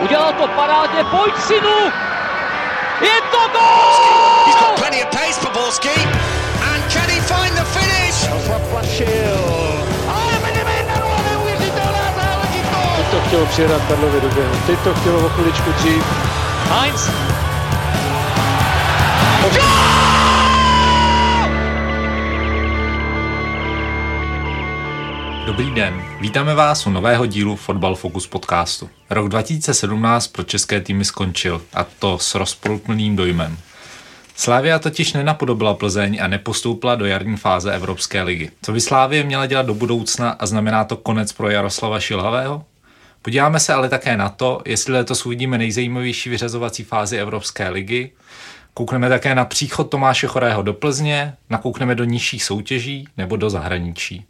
Udělal to parádně, pojď synu! Je to gol! He's got plenty of pace for Borski. And can he find the finish? Zaplašil. Ale neuvěřitelná záležitost! Teď to chtělo přijedat Karlovi do běhu. Teď to chtělo o chviličku dřív. Heinz. Dobrý den, vítáme vás u nového dílu Fotbal Focus podcastu. Rok 2017 pro české týmy skončil, a to s rozporuplným dojmem. Slávia totiž nenapodobila Plzeň a nepostoupila do jarní fáze Evropské ligy. Co by Slávie měla dělat do budoucna a znamená to konec pro Jaroslava Šilhavého? Podíváme se ale také na to, jestli letos uvidíme nejzajímavější vyřazovací fázi Evropské ligy, Koukneme také na příchod Tomáše Chorého do Plzně, nakoukneme do nižších soutěží nebo do zahraničí.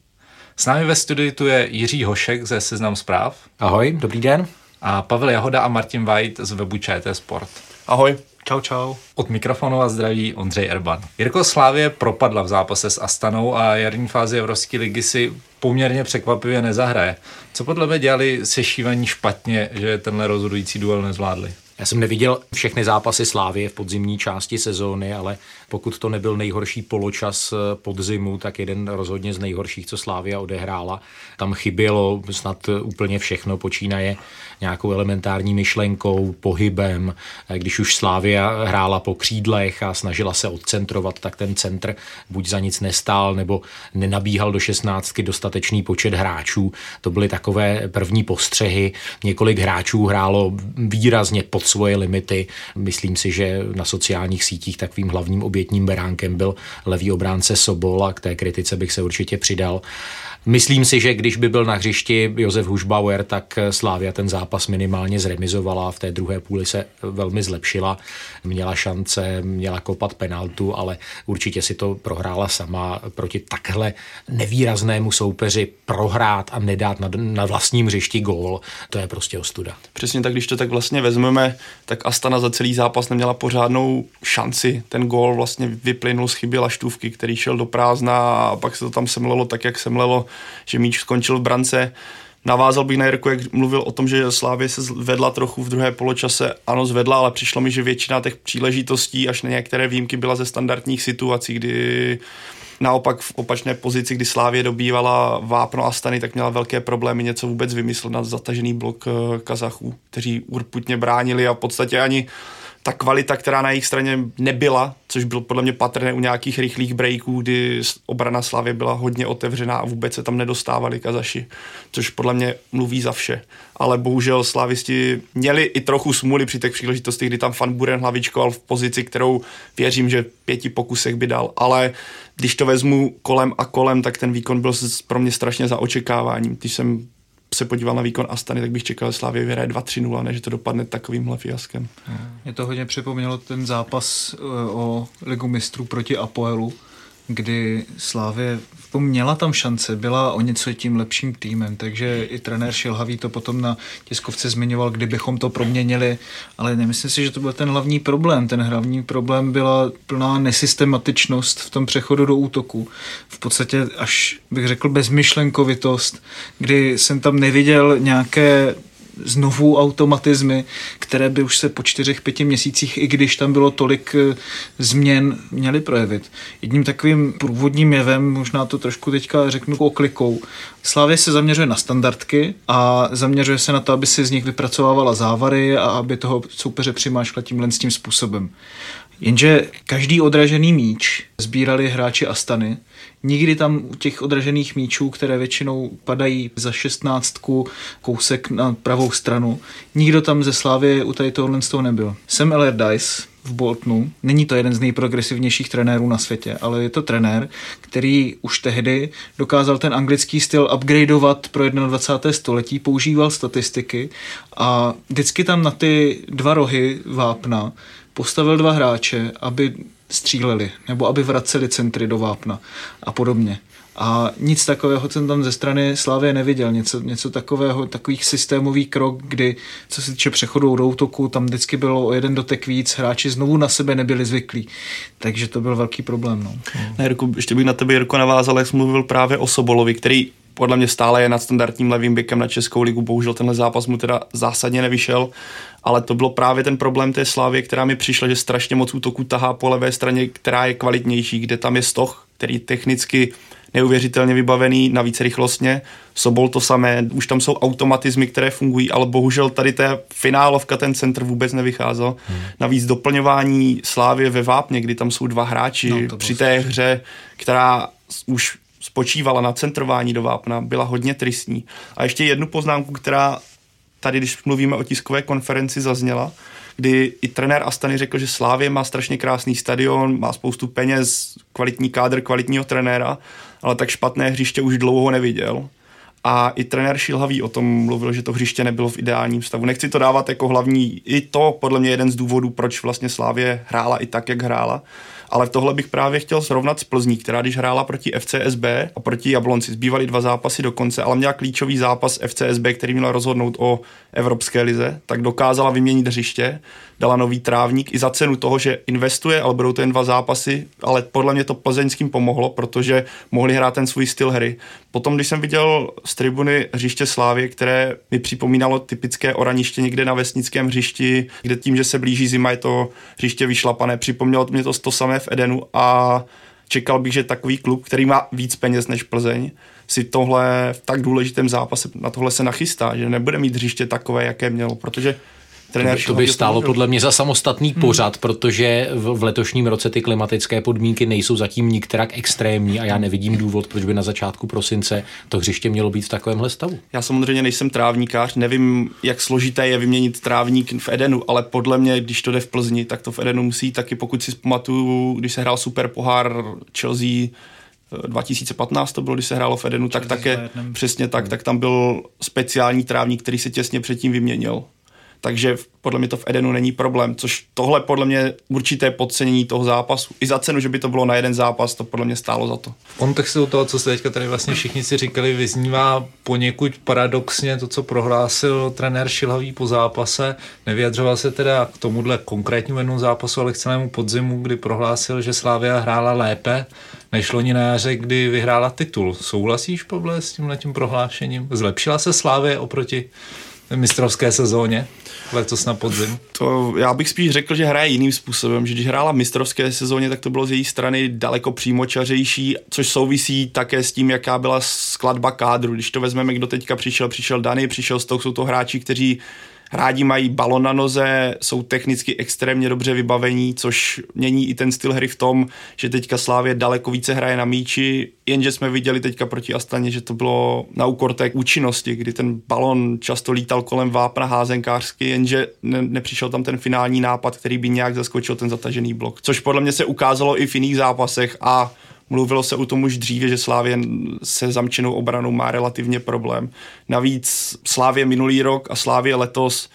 S námi ve studiu tu je Jiří Hošek ze Seznam zpráv. Ahoj, dobrý den. A Pavel Jahoda a Martin White z webu ČT Sport. Ahoj. Čau, čau. Od mikrofonu a zdraví Ondřej Erban. Jirko Slávě propadla v zápase s Astanou a jarní fázi Evropské ligy si poměrně překvapivě nezahraje. Co podle mě dělali sešívaní špatně, že tenhle rozhodující duel nezvládli? Já jsem neviděl všechny zápasy Slávie v podzimní části sezóny, ale pokud to nebyl nejhorší poločas eh, podzimu, tak jeden rozhodně z nejhorších, co Slávia odehrála. Tam chybělo snad úplně všechno, počínaje nějakou elementární myšlenkou, pohybem. Eh, Když už Slávia hrála po křídlech a snažila se odcentrovat, tak ten centr buď za nic nestál, nebo nenabíhal do šestnáctky dostatečný počet hráčů. To byly takové první postřehy. Několik hráčů hrálo výrazně pod svoje limity. Myslím si, že na sociálních sítích takovým hlavním obětním beránkem byl levý obránce Sobol a k té kritice bych se určitě přidal. Myslím si, že když by byl na hřišti Josef Hušbauer, tak Slávia ten zápas minimálně zremizovala, v té druhé půli se velmi zlepšila, měla šance, měla kopat penaltu, ale určitě si to prohrála sama proti takhle nevýraznému soupeři prohrát a nedát na, na vlastním hřišti gól, to je prostě ostuda. Přesně tak, když to tak vlastně vezmeme, tak Astana za celý zápas neměla pořádnou šanci. Ten gól vlastně vyplynul z chyby Laštůvky, který šel do prázdna a pak se to tam semlelo tak, jak semlelo, že míč skončil v brance. Navázal bych na Jirku, jak mluvil o tom, že Slávě se vedla trochu v druhé poločase. Ano, zvedla, ale přišlo mi, že většina těch příležitostí, až na některé výjimky, byla ze standardních situací, kdy Naopak v opačné pozici, kdy Slávě dobývala vápno a stany, tak měla velké problémy něco vůbec vymyslet na zatažený blok eh, Kazachů, kteří urputně bránili a v podstatě ani ta kvalita, která na jejich straně nebyla, což bylo podle mě patrné u nějakých rychlých breaků, kdy obrana Slavě byla hodně otevřená a vůbec se tam nedostávali Kazaši, což podle mě mluví za vše. Ale bohužel slavisti měli i trochu smůly při těch příležitostech, kdy tam Fan Buren hlavičkoval v pozici, kterou věřím, že pěti pokusech by dal. Ale když to vezmu kolem a kolem, tak ten výkon byl pro mě strašně za očekáváním. Když jsem se podíval na výkon Astany, tak bych čekal, že Slavě vyhraje 2-3-0, než to dopadne takovýmhle fiaskem. Mě to hodně připomnělo ten zápas eh, o ligu mistrů proti Apoelu, kdy Slávě měla tam šance, byla o něco tím lepším týmem, takže i trenér Šilhavý to potom na tiskovce zmiňoval, kdybychom to proměnili, ale nemyslím si, že to byl ten hlavní problém. Ten hlavní problém byla plná nesystematičnost v tom přechodu do útoku. V podstatě až bych řekl bezmyšlenkovitost, kdy jsem tam neviděl nějaké znovu automatizmy, které by už se po čtyřech, pěti měsících, i když tam bylo tolik změn, měly projevit. Jedním takovým průvodním jevem, možná to trošku teďka řeknu oklikou, Slávě se zaměřuje na standardky a zaměřuje se na to, aby si z nich vypracovávala závary a aby toho soupeře přimáškla tímhle s tím způsobem. Jenže každý odražený míč sbírali hráči Astany. Nikdy tam u těch odražených míčů, které většinou padají za šestnáctku, kousek na pravou stranu, nikdo tam ze Slávy u tady tohohle z toho nebyl. Sam Allardyce v Boltonu, není to jeden z nejprogresivnějších trenérů na světě, ale je to trenér, který už tehdy dokázal ten anglický styl upgradeovat pro 21. století, používal statistiky a vždycky tam na ty dva rohy vápna postavil dva hráče, aby stříleli, nebo aby vraceli centry do vápna a podobně. A nic takového jsem tam ze strany Slávě neviděl. Něco, něco takového, takových systémový krok, kdy co se týče přechodu do útoku, tam vždycky bylo o jeden dotek víc, hráči znovu na sebe nebyli zvyklí. Takže to byl velký problém. No. Ne, Jirku, ještě bych na tebe, Jirko, navázal, jak jsi mluvil právě o Sobolovi, který podle mě stále je nad standardním levým bykem na Českou ligu. Bohužel tenhle zápas mu teda zásadně nevyšel, ale to bylo právě ten problém té Slávy, která mi přišla, že strašně moc útoku tahá po levé straně, která je kvalitnější, kde tam je stoch, který technicky neuvěřitelně vybavený, navíc rychlostně. Sobol to samé, už tam jsou automatizmy, které fungují, ale bohužel tady ta finálovka, ten centr vůbec nevycházel. Hmm. Navíc doplňování Slávě ve Vápně, kdy tam jsou dva hráči no, při té hře, která už spočívala na centrování do vápna, byla hodně tristní. A ještě jednu poznámku, která tady, když mluvíme o tiskové konferenci, zazněla, kdy i trenér Astany řekl, že Slávě má strašně krásný stadion, má spoustu peněz, kvalitní kádr, kvalitního trenéra, ale tak špatné hřiště už dlouho neviděl. A i trenér Šilhavý o tom mluvil, že to hřiště nebylo v ideálním stavu. Nechci to dávat jako hlavní, i to podle mě jeden z důvodů, proč vlastně Slávě hrála i tak, jak hrála ale tohle bych právě chtěl srovnat s Plzní, která když hrála proti FCSB a proti Jablonci, zbývaly dva zápasy do konce, ale měla klíčový zápas FCSB, který měl rozhodnout o Evropské lize, tak dokázala vyměnit hřiště, dala nový trávník i za cenu toho, že investuje, ale budou to jen dva zápasy, ale podle mě to plzeňským pomohlo, protože mohli hrát ten svůj styl hry. Potom, když jsem viděl z tribuny hřiště Slávy, které mi připomínalo typické oraniště někde na vesnickém hřišti, kde tím, že se blíží zima, je to hřiště vyšlapané, připomnělo mě to to samé v Edenu a čekal bych, že takový klub, který má víc peněz než Plzeň, si tohle v tak důležitém zápase na tohle se nachystá, že nebude mít hřiště takové, jaké mělo, protože Trenér to by, to by stálo podle mě za samostatný hmm. pořad, protože v, v letošním roce ty klimatické podmínky nejsou zatím nikterak extrémní a já nevidím důvod, proč by na začátku prosince to hřiště mělo být v takovémhle stavu. Já samozřejmě nejsem trávníkář, nevím, jak složité je vyměnit trávník v Edenu, ale podle mě, když to jde v Plzni, tak to v Edenu musí taky, pokud si pamatuju, když se hrál super pohár Chelsea 2015 to bylo, když se hrálo v Edenu, tak také přesně tak, hmm. tak tam byl speciální trávník, který se těsně předtím vyměnil takže podle mě to v Edenu není problém, což tohle podle mě určité podcenění toho zápasu. I za cenu, že by to bylo na jeden zápas, to podle mě stálo za to. V kontextu toho, co jste teďka tady vlastně všichni si říkali, vyznívá poněkud paradoxně to, co prohlásil trenér Šilhavý po zápase. Nevyjadřoval se teda k tomuhle konkrétnímu jednomu zápasu, ale k celému podzimu, kdy prohlásil, že Slávia hrála lépe než loni na jaře, kdy vyhrála titul. Souhlasíš, Pavle, s tímhle tím prohlášením? Zlepšila se Slávě oproti mistrovské sezóně? Letos na podzim? To já bych spíš řekl, že hraje jiným způsobem, že když hrála mistrovské sezóně, tak to bylo z její strany daleko přímočařejší, což souvisí také s tím, jaká byla skladba kádru. Když to vezmeme, kdo teďka přišel, přišel Dany, přišel toho, jsou to hráči, kteří Rádi mají balon na noze, jsou technicky extrémně dobře vybavení, což mění i ten styl hry v tom, že teďka Slávě daleko více hraje na míči, jenže jsme viděli teďka proti Astaně, že to bylo na úkor té účinnosti, kdy ten balon často lítal kolem vápna házenkářsky, jenže ne, nepřišel tam ten finální nápad, který by nějak zaskočil ten zatažený blok, což podle mě se ukázalo i v jiných zápasech a Mluvilo se o tom už dříve, že Slávě se zamčenou obranou má relativně problém. Navíc Slávě minulý rok a Slávě letos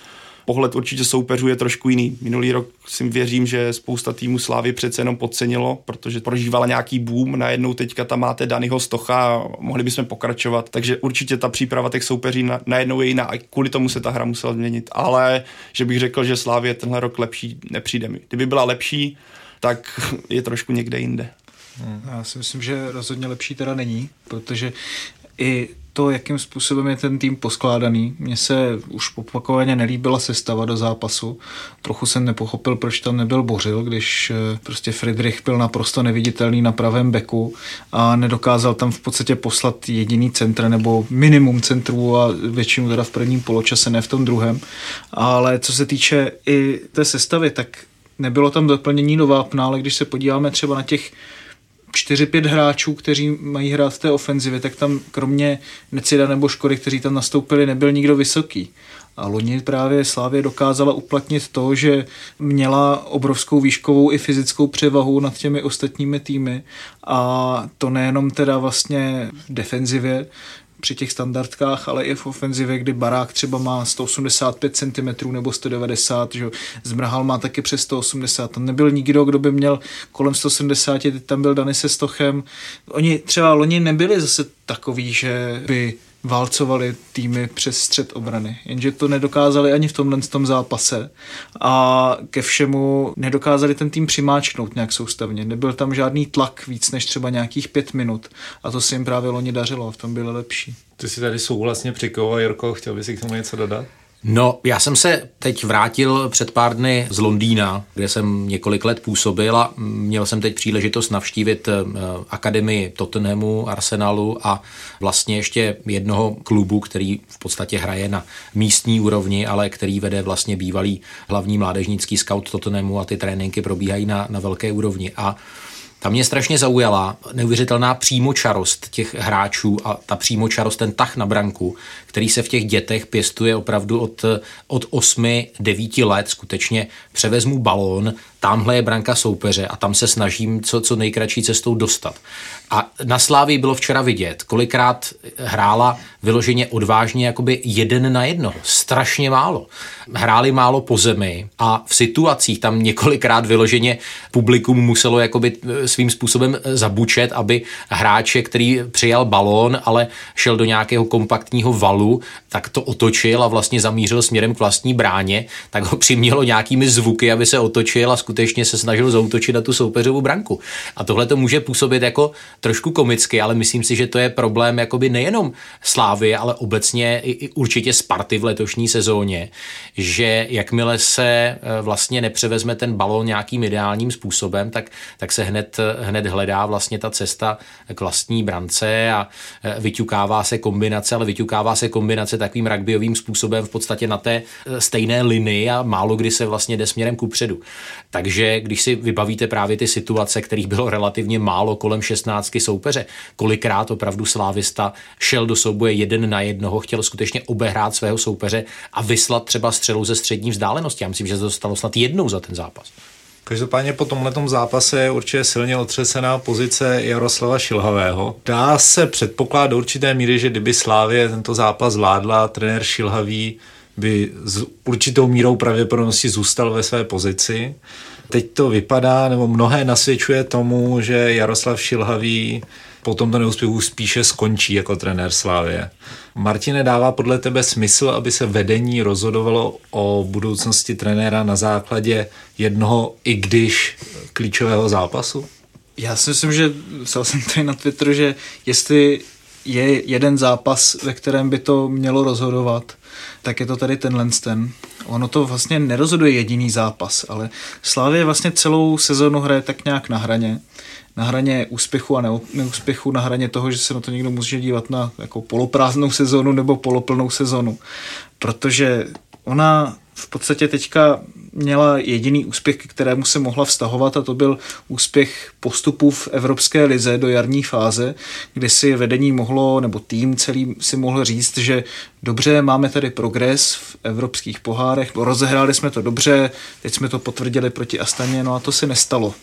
pohled určitě soupeřů je trošku jiný. Minulý rok si věřím, že spousta týmů Slávy přece jenom podcenilo, protože prožívala nějaký boom, najednou teďka tam máte Danyho Stocha a mohli bychom pokračovat, takže určitě ta příprava těch soupeří na, najednou je jiná a kvůli tomu se ta hra musela změnit, ale že bych řekl, že Slávě tenhle rok lepší, nepřijde mi. Kdyby byla lepší, tak je trošku někde jinde. Hmm. Já si myslím, že rozhodně lepší teda není, protože i to, jakým způsobem je ten tým poskládaný. Mně se už opakovaně nelíbila sestava do zápasu. Trochu jsem nepochopil, proč tam nebyl Bořil, když eh, prostě Friedrich byl naprosto neviditelný na pravém beku a nedokázal tam v podstatě poslat jediný centr nebo minimum centrů a většinu teda v prvním poločase, ne v tom druhém. Ale co se týče i té sestavy, tak nebylo tam doplnění do vápna, ale když se podíváme třeba na těch 4-5 hráčů, kteří mají hrát v té ofenzivě, tak tam kromě Necida nebo Škody, kteří tam nastoupili, nebyl nikdo vysoký. A loni právě Slávě dokázala uplatnit to, že měla obrovskou výškovou i fyzickou převahu nad těmi ostatními týmy a to nejenom teda vlastně v defenzivě, při těch standardkách, ale i v ofenzivě, kdy barák třeba má 185 cm nebo 190, že Zmrhal má taky přes 180. Tam nebyl nikdo, kdo by měl kolem 170, teď tam byl Dany se Stochem. Oni třeba loni nebyli zase takový, že by válcovali týmy přes střed obrany. Jenže to nedokázali ani v tomhle tom zápase a ke všemu nedokázali ten tým přimáčknout nějak soustavně. Nebyl tam žádný tlak víc než třeba nějakých pět minut a to se jim právě loni dařilo a v tom byly lepší. Ty si tady souhlasně přikoval, Jirko, chtěl bys si k tomu něco dodat? No, já jsem se teď vrátil před pár dny z Londýna, kde jsem několik let působil a měl jsem teď příležitost navštívit eh, akademii Tottenhamu, Arsenalu a vlastně ještě jednoho klubu, který v podstatě hraje na místní úrovni, ale který vede vlastně bývalý hlavní mládežnický scout Tottenhamu a ty tréninky probíhají na, na velké úrovni. A ta mě strašně zaujala neuvěřitelná přímočarost těch hráčů a ta přímočarost, ten tah na branku, který se v těch dětech pěstuje opravdu od, od 8-9 let. Skutečně převezmu balón, tamhle je branka soupeře a tam se snažím co, co nejkratší cestou dostat. A na Slávii bylo včera vidět, kolikrát hrála vyloženě odvážně jakoby jeden na jedno. Strašně málo. Hráli málo po zemi a v situacích tam několikrát vyloženě publikum muselo jakoby e, svým způsobem zabučet, aby hráče, který přijal balón, ale šel do nějakého kompaktního valu, tak to otočil a vlastně zamířil směrem k vlastní bráně, tak ho přimělo nějakými zvuky, aby se otočil a skutečně se snažil zautočit na tu soupeřovou branku. A tohle to může působit jako trošku komicky, ale myslím si, že to je problém jakoby nejenom Slávy, ale obecně i, i určitě Sparty v letošní sezóně, že jakmile se e, vlastně nepřevezme ten balón nějakým ideálním způsobem, tak, tak se hned, hned hledá vlastně ta cesta k vlastní brance a e, vyťukává se kombinace, ale vyťukává se kombinace takovým rugbyovým způsobem v podstatě na té e, stejné linii a málo kdy se vlastně jde směrem kupředu. Takže když si vybavíte právě ty situace, kterých bylo relativně málo kolem 16 soupeře, kolikrát opravdu slávista šel do souboje jeden na jednoho, chtěl skutečně obehrát svého soupeře a vyslat třeba střelu ze střední vzdálenosti. Já myslím, že se to stalo snad jednou za ten zápas. Každopádně po tomhle zápase je určitě silně otřesená pozice Jaroslava Šilhavého. Dá se předpokládat do určité míry, že kdyby Slávě tento zápas zvládla, trenér Šilhavý by s určitou mírou pravděpodobnosti zůstal ve své pozici. Teď to vypadá, nebo mnohé nasvědčuje tomu, že Jaroslav Šilhavý po tomto neúspěchu spíše skončí jako trenér Slávě. Martine, dává podle tebe smysl, aby se vedení rozhodovalo o budoucnosti trenéra na základě jednoho, i když klíčového zápasu? Já si myslím, že psal jsem tady na Twitteru, že jestli je jeden zápas, ve kterém by to mělo rozhodovat, tak je to tady ten. Ono to vlastně nerozhoduje jediný zápas, ale Slávě vlastně celou sezonu hraje tak nějak na hraně. Na hraně úspěchu a neúspěchu, na hraně toho, že se na to někdo může dívat na jako poloprázdnou sezonu nebo poloplnou sezonu. Protože ona v podstatě teďka měla jediný úspěch, k kterému se mohla vztahovat a to byl úspěch postupu v Evropské lize do jarní fáze, kdy si vedení mohlo, nebo tým celý si mohl říct, že dobře, máme tady progres v evropských pohárech, rozehráli jsme to dobře, teď jsme to potvrdili proti Astaně, no a to se nestalo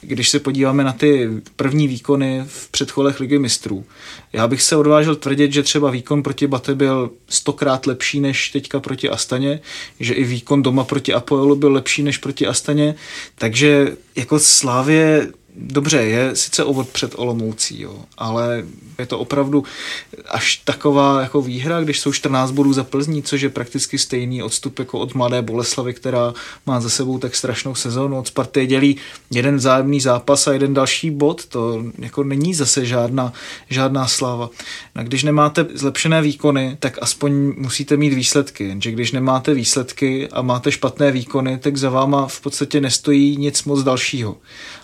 když se podíváme na ty první výkony v předcholech ligy mistrů. Já bych se odvážil tvrdit, že třeba výkon proti Bate byl stokrát lepší než teďka proti Astaně, že i výkon doma proti Apoelu byl lepší než proti Astaně, takže jako Slávě dobře, je sice ovod před Olomoucí, jo, ale je to opravdu až taková jako výhra, když jsou 14 bodů za Plzní, což je prakticky stejný odstup jako od Mladé Boleslavy, která má za sebou tak strašnou sezónu. Od Sparty dělí jeden vzájemný zápas a jeden další bod. To jako není zase žádná, žádná sláva. A když nemáte zlepšené výkony, tak aspoň musíte mít výsledky. Jenže když nemáte výsledky a máte špatné výkony, tak za váma v podstatě nestojí nic moc dalšího.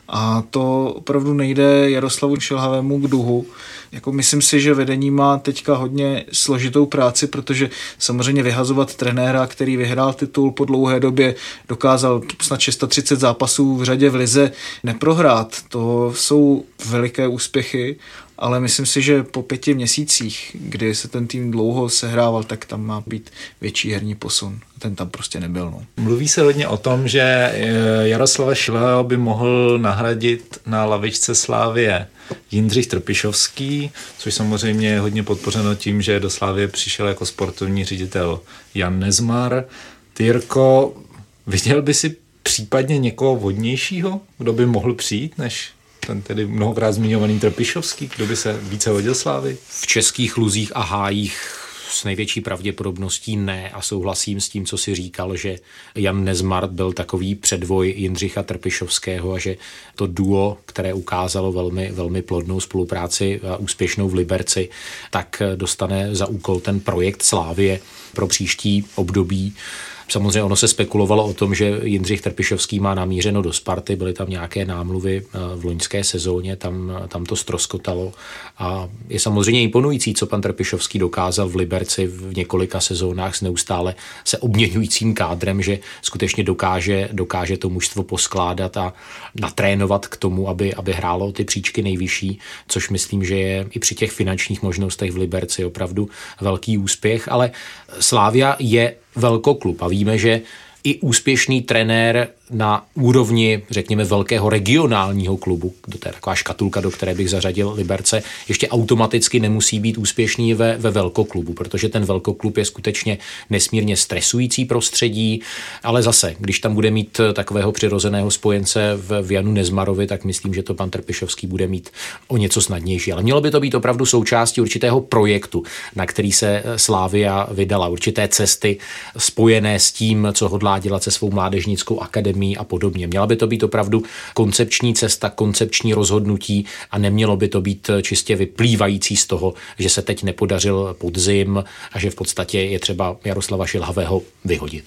A to opravdu nejde Jaroslavu Šilhavému k duhu. Jako myslím si, že vedení má teďka hodně složitou práci, protože samozřejmě vyhazovat trenéra, který vyhrál titul po dlouhé době, dokázal snad 630 zápasů v řadě v lize neprohrát. To jsou veliké úspěchy ale myslím si, že po pěti měsících, kdy se ten tým dlouho sehrával, tak tam má být větší herní posun. Ten tam prostě nebyl. No. Mluví se hodně o tom, že eh, Jaroslava Šilého by mohl nahradit na lavičce Slávie Jindřich Trpišovský, což samozřejmě je hodně podpořeno tím, že do Slávie přišel jako sportovní ředitel Jan Nezmar. Tyrko, viděl by si případně někoho vodnějšího, kdo by mohl přijít než ten tedy mnohokrát zmiňovaný Trpišovský, kdo by se více hodil slávy? V českých luzích a hájích s největší pravděpodobností ne a souhlasím s tím, co si říkal, že Jan Nezmart byl takový předvoj Jindřicha Trpišovského a že to duo, které ukázalo velmi, velmi plodnou spolupráci a úspěšnou v Liberci, tak dostane za úkol ten projekt Slávie pro příští období. Samozřejmě ono se spekulovalo o tom, že Jindřich Trpišovský má namířeno do Sparty, byly tam nějaké námluvy eh, v loňské sezóně, tam, tam to stroskotalo a je samozřejmě imponující, co pan Trpišovský dokázal v Liberci v několika sezónách s neustále se obměňujícím kádrem, že skutečně dokáže, dokáže to mužstvo poskládat a natrénovat k tomu, aby, aby hrálo ty příčky nejvyšší, což myslím, že je i při těch finančních možnostech v Liberci opravdu velký úspěch, ale Slávia je velkoklub a víme, že i úspěšný trenér na úrovni, řekněme, velkého regionálního klubu, to je taková škatulka, do které bych zařadil Liberce, ještě automaticky nemusí být úspěšný ve, ve velkoklubu, protože ten velkoklub je skutečně nesmírně stresující prostředí, ale zase, když tam bude mít takového přirozeného spojence v, v Janu Nezmarovi, tak myslím, že to pan Trpišovský bude mít o něco snadnější. Ale mělo by to být opravdu součástí určitého projektu, na který se Slávia vydala, určité cesty spojené s tím, co hodlá dělat se svou mládežnickou akademií a podobně. Měla by to být opravdu koncepční cesta, koncepční rozhodnutí a nemělo by to být čistě vyplývající z toho, že se teď nepodařil podzim a že v podstatě je třeba Jaroslava Šilhavého vyhodit.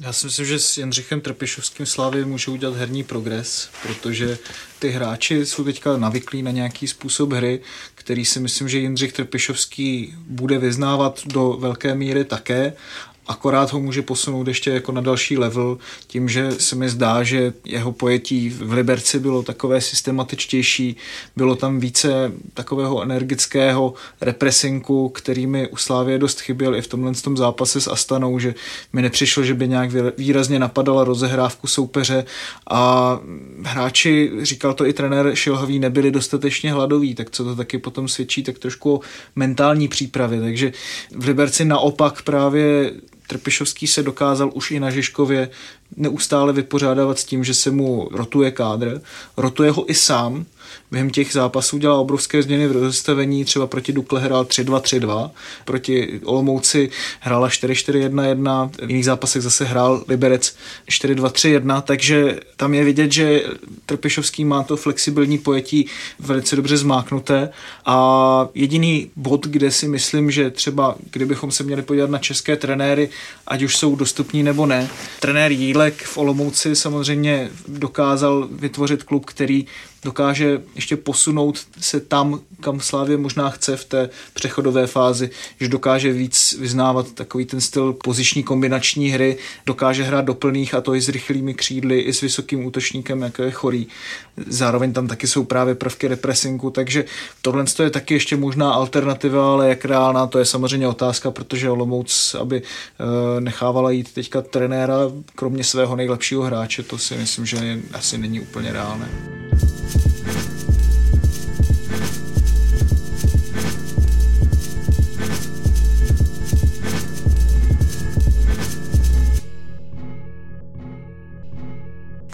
Já si myslím, že s Jindřichem Trpišovským Slávy může udělat herní progres, protože ty hráči jsou teďka navyklí na nějaký způsob hry, který si myslím, že Jindřich Trpišovský bude vyznávat do velké míry také akorát ho může posunout ještě jako na další level, tím, že se mi zdá, že jeho pojetí v Liberci bylo takové systematičtější, bylo tam více takového energického represinku, který mi u Slávě dost chyběl i v tomhle tom zápase s Astanou, že mi nepřišlo, že by nějak výrazně napadala rozehrávku soupeře a hráči, říkal to i trenér Šilhavý, nebyli dostatečně hladoví, tak co to taky potom svědčí, tak trošku o mentální přípravě, takže v Liberci naopak právě Trpišovský se dokázal už i na Žižkově neustále vypořádávat s tím, že se mu rotuje kádr. Rotuje ho i sám, během těch zápasů dělal obrovské změny v rozestavení, třeba proti Dukle hrál 3-2-3-2, proti Olomouci hrála 4-4-1-1, v jiných zápasech zase hrál Liberec 4-2-3-1, takže tam je vidět, že Trpišovský má to flexibilní pojetí velice dobře zmáknuté a jediný bod, kde si myslím, že třeba kdybychom se měli podívat na české trenéry, ať už jsou dostupní nebo ne, trenér Jílek v Olomouci samozřejmě dokázal vytvořit klub, který dokáže ještě posunout se tam, kam Slávě možná chce v té přechodové fázi, že dokáže víc vyznávat takový ten styl poziční kombinační hry, dokáže hrát do plných a to i s rychlými křídly, i s vysokým útočníkem, jako je chorý. Zároveň tam taky jsou právě prvky represinku, takže tohle je taky ještě možná alternativa, ale jak reálná, to je samozřejmě otázka, protože Olomouc, aby eh, nechávala jít teďka trenéra, kromě svého nejlepšího hráče, to si myslím, že asi není úplně reálné.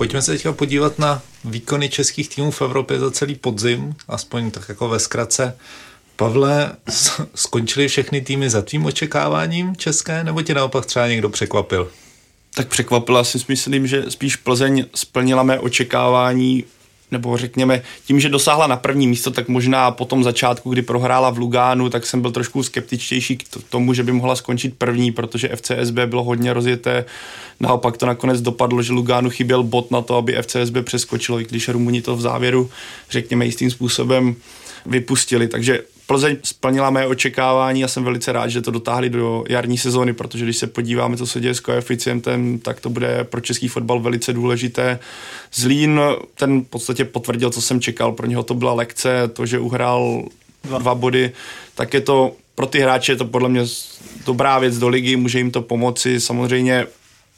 Pojďme se teďka podívat na výkony českých týmů v Evropě za celý podzim, aspoň tak jako ve zkratce. Pavle, skončily všechny týmy za tvým očekáváním české, nebo tě naopak třeba někdo překvapil? Tak překvapila si myslím, že spíš Plzeň splnila mé očekávání nebo řekněme, tím, že dosáhla na první místo, tak možná po tom začátku, kdy prohrála v Lugánu, tak jsem byl trošku skeptičtější k tomu, že by mohla skončit první, protože FCSB bylo hodně rozjeté. Naopak to nakonec dopadlo, že Lugánu chyběl bod na to, aby FCSB přeskočilo, i když Rumuni to v závěru, řekněme, jistým způsobem vypustili. Takže Plzeň splnila mé očekávání a jsem velice rád, že to dotáhli do jarní sezóny, protože když se podíváme, co se děje s koeficientem, tak to bude pro český fotbal velice důležité. Zlín ten v podstatě potvrdil, co jsem čekal, pro něho to byla lekce, to, že uhrál dva, dva body, tak je to pro ty hráče je to podle mě dobrá věc do ligy, může jim to pomoci. Samozřejmě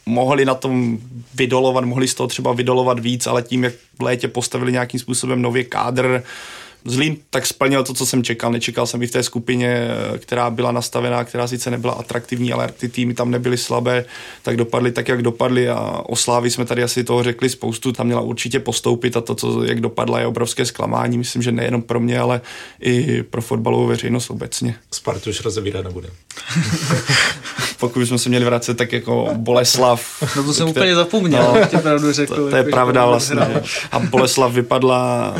mohli na tom vydolovat, mohli z toho třeba vydolovat víc, ale tím, jak v létě postavili nějakým způsobem nový kádr, Zlín tak splnil to, co jsem čekal. Nečekal jsem i v té skupině, která byla nastavená, která sice nebyla atraktivní, ale ty týmy tam nebyly slabé, tak dopadly tak, jak dopadly a o Slávy jsme tady asi toho řekli spoustu, tam měla určitě postoupit a to, co, jak dopadla, je obrovské zklamání. Myslím, že nejenom pro mě, ale i pro fotbalovou veřejnost obecně. Spartu už rozevírat nebude. Pokud bychom se měli vracet, tak jako Boleslav. No to jsem který, úplně zapomněl, no, pravdu řekl. To, to je jako, pravda vlastně. A Boleslav vypadla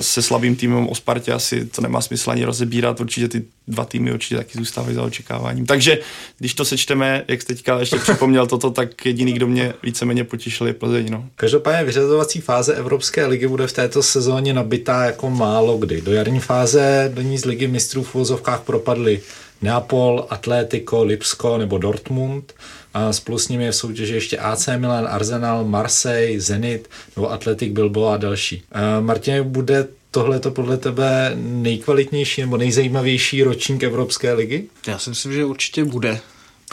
se slabým týmem o Spartě asi to nemá smysl ani rozebírat, určitě ty dva týmy určitě taky zůstávají za očekáváním. Takže když to sečteme, jak jste teďka ještě připomněl toto, tak jediný, kdo mě víceméně potěšil, je Plzeň. No. Každopádně vyřazovací fáze Evropské ligy bude v této sezóně nabitá jako málo kdy. Do jarní fáze do ní z ligy mistrů v úvozovkách propadly Neapol, Atletico, Lipsko nebo Dortmund. A spolu s nimi je v soutěži ještě AC Milan, Arsenal, Marseille, Zenit nebo Atletic Bilbao a další. Martin, bude tohle to podle tebe nejkvalitnější nebo nejzajímavější ročník Evropské ligy? Já si myslím, že určitě bude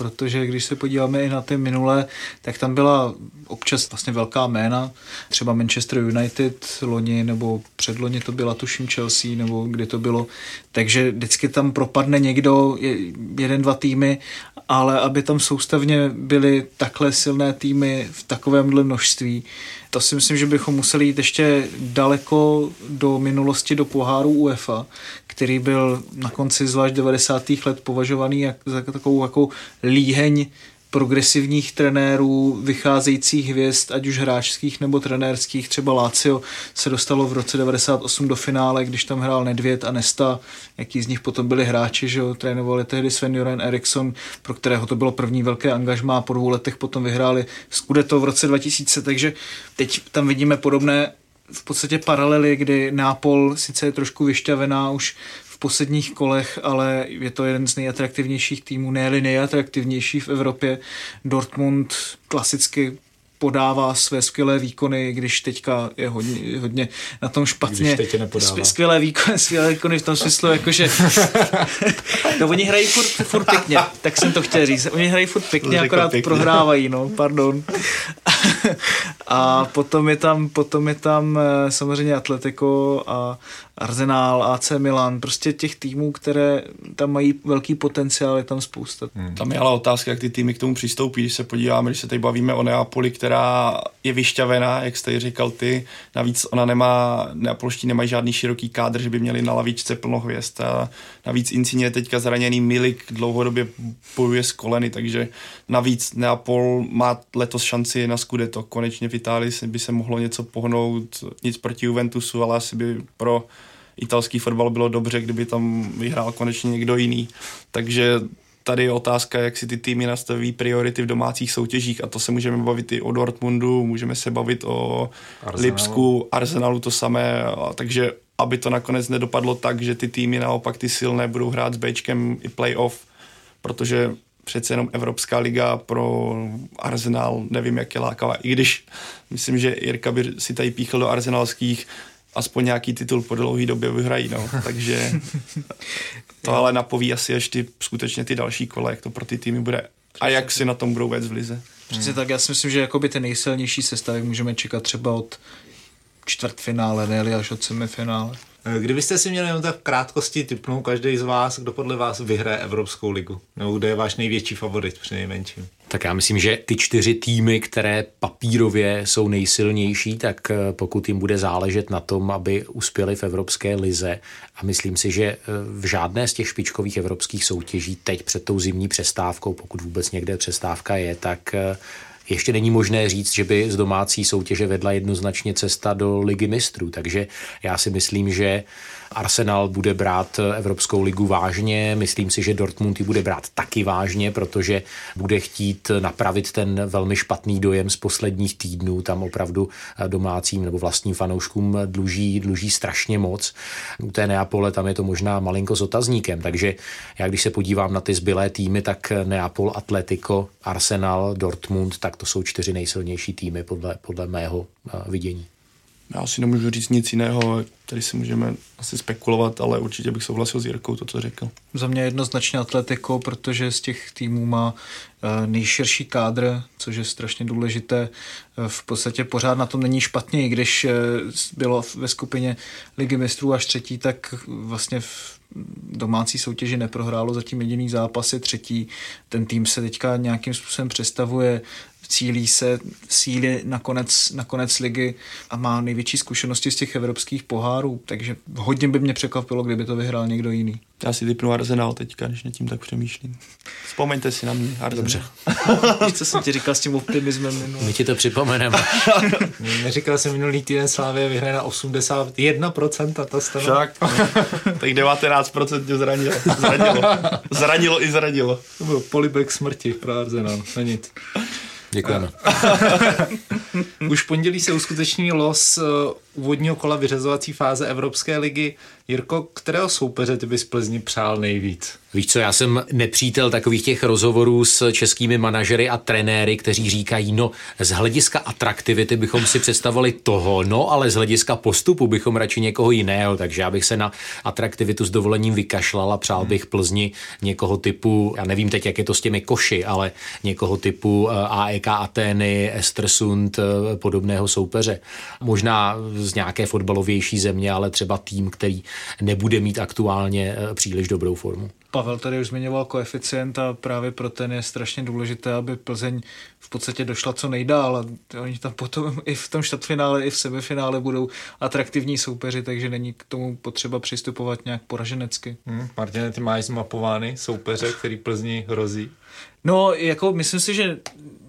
protože když se podíváme i na ty minulé, tak tam byla občas vlastně velká jména, třeba Manchester United loni nebo předloni to byla tuším Chelsea nebo kdy to bylo, takže vždycky tam propadne někdo, jeden, dva týmy, ale aby tam soustavně byly takhle silné týmy v takovémhle množství, to si myslím, že bychom museli jít ještě daleko do minulosti, do poháru UEFA, který byl na konci zvlášť 90. let považovaný jak, za takovou jako líheň progresivních trenérů, vycházejících hvězd, ať už hráčských nebo trenérských. Třeba Lazio se dostalo v roce 98 do finále, když tam hrál Nedvěd a Nesta, jaký z nich potom byli hráči, že jo, trénovali tehdy Sven Joran Eriksson, pro kterého to bylo první velké angažmá. Po dvou letech potom vyhráli Scudetto v roce 2000, takže teď tam vidíme podobné v podstatě paralely, kdy Nápol sice je trošku vyšťavená už posledních kolech, ale je to jeden z nejatraktivnějších týmů, ne nejatraktivnější v Evropě. Dortmund klasicky podává své skvělé výkony, když teďka je hodně, hodně na tom špatně. Když teď skvělé výkony, skvělé výkony v tom smyslu, jakože no oni hrají furt, furt pěkně, tak jsem to chtěl říct. Oni hrají furt pěkně, akorát pěkně. prohrávají, no, pardon. a potom je tam, potom je tam eh, samozřejmě Atletico a Arsenal, AC Milan, prostě těch týmů, které tam mají velký potenciál, je tam spousta. Hmm. Tam je ale otázka, jak ty týmy k tomu přistoupí, když se podíváme, když se tady bavíme o Neapoli, která je vyšťavená, jak jste říkal ty, navíc ona nemá, Neapolští nemají žádný široký kádr, že by měli na lavičce plno hvězd a navíc Insigne je teďka zraněný, Milik dlouhodobě bojuje s koleny, takže navíc Neapol má letos šanci na Scudetto, konečně v Itálii by se mohlo něco pohnout, nic proti Juventusu, ale asi by pro italský fotbal bylo dobře, kdyby tam vyhrál konečně někdo jiný. Takže tady je otázka, jak si ty týmy nastaví priority v domácích soutěžích a to se můžeme bavit i o Dortmundu, můžeme se bavit o Arsenalu. Lipsku, Arsenalu to samé, a takže aby to nakonec nedopadlo tak, že ty týmy naopak ty silné budou hrát s Bčkem i playoff, protože přece jenom Evropská liga pro Arsenal, nevím, jak je lákavá. I když myslím, že Jirka by si tady píchl do arsenalských aspoň nějaký titul po dlouhé době vyhrají, no. Takže to ale napoví asi ještě skutečně ty další kole, jak to pro ty týmy bude a jak si na tom budou vést v lize. Přesně hmm. tak, já si myslím, že jakoby ty nejsilnější sestavy můžeme čekat třeba od čtvrtfinále, ne až od semifinále. Kdybyste si měli jenom tak v krátkosti typnout každý z vás, kdo podle vás vyhraje Evropskou ligu, nebo kde je váš největší favorit při nejmenším? Tak já myslím, že ty čtyři týmy, které papírově jsou nejsilnější, tak eh, pokud jim bude záležet na tom, aby uspěli v Evropské lize a myslím si, že eh, v žádné z těch špičkových evropských soutěží teď před tou zimní přestávkou, pokud vůbec někde přestávka je, tak eh, ještě není možné říct, že by z domácí soutěže vedla jednoznačně cesta do ligy mistrů. Takže já si myslím, že Arsenal bude brát Evropskou ligu vážně, myslím si, že Dortmund ji bude brát taky vážně, protože bude chtít napravit ten velmi špatný dojem z posledních týdnů. Tam opravdu domácím nebo vlastním fanouškům dluží, dluží strašně moc. U té Neapole tam je to možná malinko s otazníkem, takže já když se podívám na ty zbylé týmy, tak Neapol, Atletico, Arsenal, Dortmund, tak to jsou čtyři nejsilnější týmy podle, podle mého vidění. Já si nemůžu říct nic jiného, tady si můžeme asi spekulovat, ale určitě bych souhlasil s Jirkou to, co řekl. Za mě jednoznačně Atletico, protože z těch týmů má nejširší kádr, což je strašně důležité. V podstatě pořád na tom není špatně, i když bylo ve skupině ligy mistrů až třetí, tak vlastně v domácí soutěži neprohrálo zatím jediný zápas, je třetí. Ten tým se teďka nějakým způsobem představuje cílí se síly na konec, na konec ligy a má největší zkušenosti z těch evropských pohárů, takže hodně by mě překvapilo, kdyby to vyhrál někdo jiný. Já si typnu Arsenal teďka, když nad tím tak přemýšlím. Vzpomeňte si na mě, Arsenal. Dobře. Víš, co jsem ti říkal s tím optimismem minulý. My ti to připomeneme. Neříkal jsem minulý týden Slávě vyhraje na 81%, to stane. Tak, tak 19% tě zranilo. Zranilo. Zranilo i zranilo. To byl polibek smrti pro Arsenal, na nic. Děkujeme. Už v pondělí se uskuteční los eh, úvodního kola vyřazovací fáze Evropské ligy. Jirko, kterého soupeře ty bys Plzni přál nejvíc? Víš co, já jsem nepřítel takových těch rozhovorů s českými manažery a trenéry, kteří říkají, no z hlediska atraktivity bychom si představovali toho, no ale z hlediska postupu bychom radši někoho jiného, takže já bych se na atraktivitu s dovolením vykašlal a přál bych Plzni někoho typu, já nevím teď, jak je to s těmi koši, ale někoho typu eh, AEK Atény, Estersund, eh, podobného soupeře. Možná z nějaké fotbalovější země, ale třeba tým, který nebude mít aktuálně eh, příliš dobrou formu. Pavel tady už zmiňoval koeficient a právě pro ten je strašně důležité, aby Plzeň v podstatě došla co nejdál a oni tam potom i v tom čtvrtfinále, i v semifinále budou atraktivní soupeři, takže není k tomu potřeba přistupovat nějak poraženecky. Hmm, Martin, ty máš zmapovány soupeře, který Plzni hrozí? No, jako myslím si, že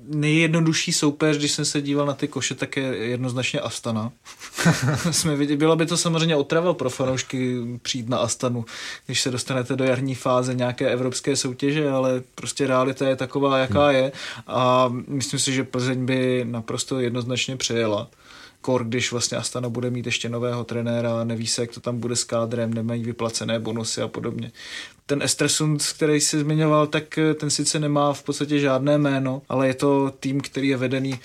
nejjednodušší soupeř, když jsem se díval na ty koše, tak je jednoznačně Astana. Jsme viděli, byla by to samozřejmě otrava pro fanoušky přijít na Astanu, když se dostanete do jarní fáze nějaké evropské soutěže, ale prostě realita je taková, jaká je a myslím si, že Plzeň by naprosto jednoznačně přejela kor, když vlastně Astana bude mít ještě nového trenéra, neví se, jak to tam bude s kádrem, nemají vyplacené bonusy a podobně. Ten Estersund, který si zmiňoval, tak ten sice nemá v podstatě žádné jméno, ale je to tým, který je vedený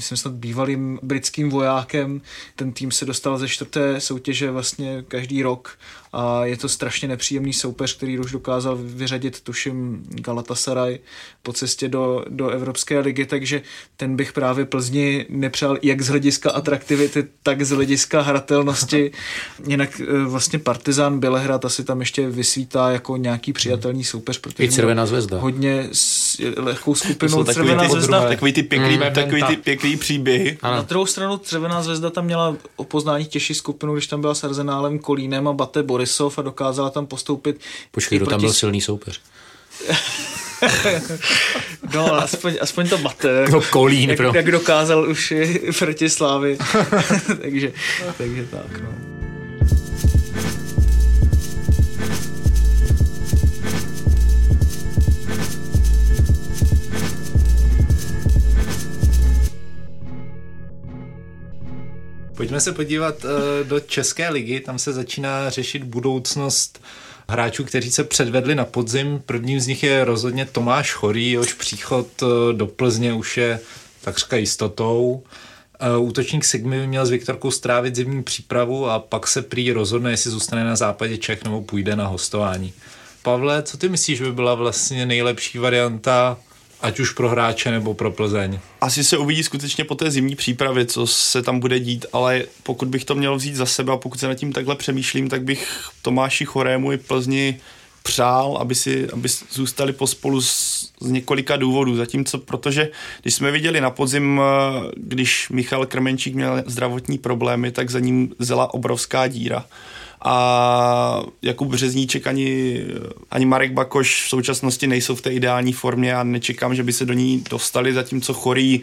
myslím snad bývalým britským vojákem. Ten tým se dostal ze čtvrté soutěže vlastně každý rok a je to strašně nepříjemný soupeř, který už dokázal vyřadit, tuším, Galatasaray po cestě do, do Evropské ligy, takže ten bych právě Plzni nepřál jak z hlediska atraktivity, tak z hlediska hratelnosti. Jinak e, vlastně Partizán Bělehrad asi tam ještě vysvítá jako nějaký přijatelný soupeř, protože I Červená zvezda. hodně lehkou skupinou takový Červená takový ty pěkný, Mm. takový ty pěkný příběhy. Ano. Na druhou stranu Červená zvezda tam měla o poznání těžší skupinu, když tam byla s Arzenálem, Kolínem a Bate Borisov a dokázala tam postoupit. Počkej, kdo tam proti- byl silný soupeř? No, ale aspoň, aspoň to Bate. No, Kolín, jak, pro. jak dokázal už i proti Slávy. takže, takže tak, no. Pojďme se podívat eh, do České ligy, tam se začíná řešit budoucnost hráčů, kteří se předvedli na podzim. Prvním z nich je rozhodně Tomáš Chorý, jehož příchod eh, do Plzně už je takřka jistotou. Eh, Útočník Sigmy by měl s Viktorkou strávit zimní přípravu a pak se prý rozhodne, jestli zůstane na západě Čech nebo půjde na hostování. Pavle, co ty myslíš, by byla vlastně nejlepší varianta, ať už pro hráče nebo pro Plzeň? Asi se uvidí skutečně po té zimní přípravě, co se tam bude dít, ale pokud bych to měl vzít za sebe a pokud se nad tím takhle přemýšlím, tak bych Tomáši Chorému i Plzni přál, aby si aby zůstali pospolu z, z několika důvodů. Zatímco, protože když jsme viděli na podzim, eh, když Michal Krmenčík měl zdravotní problémy, tak za ním zela obrovská díra a Jakub Březníček ani, ani Marek Bakoš v současnosti nejsou v té ideální formě a nečekám, že by se do ní dostali, zatímco Chorý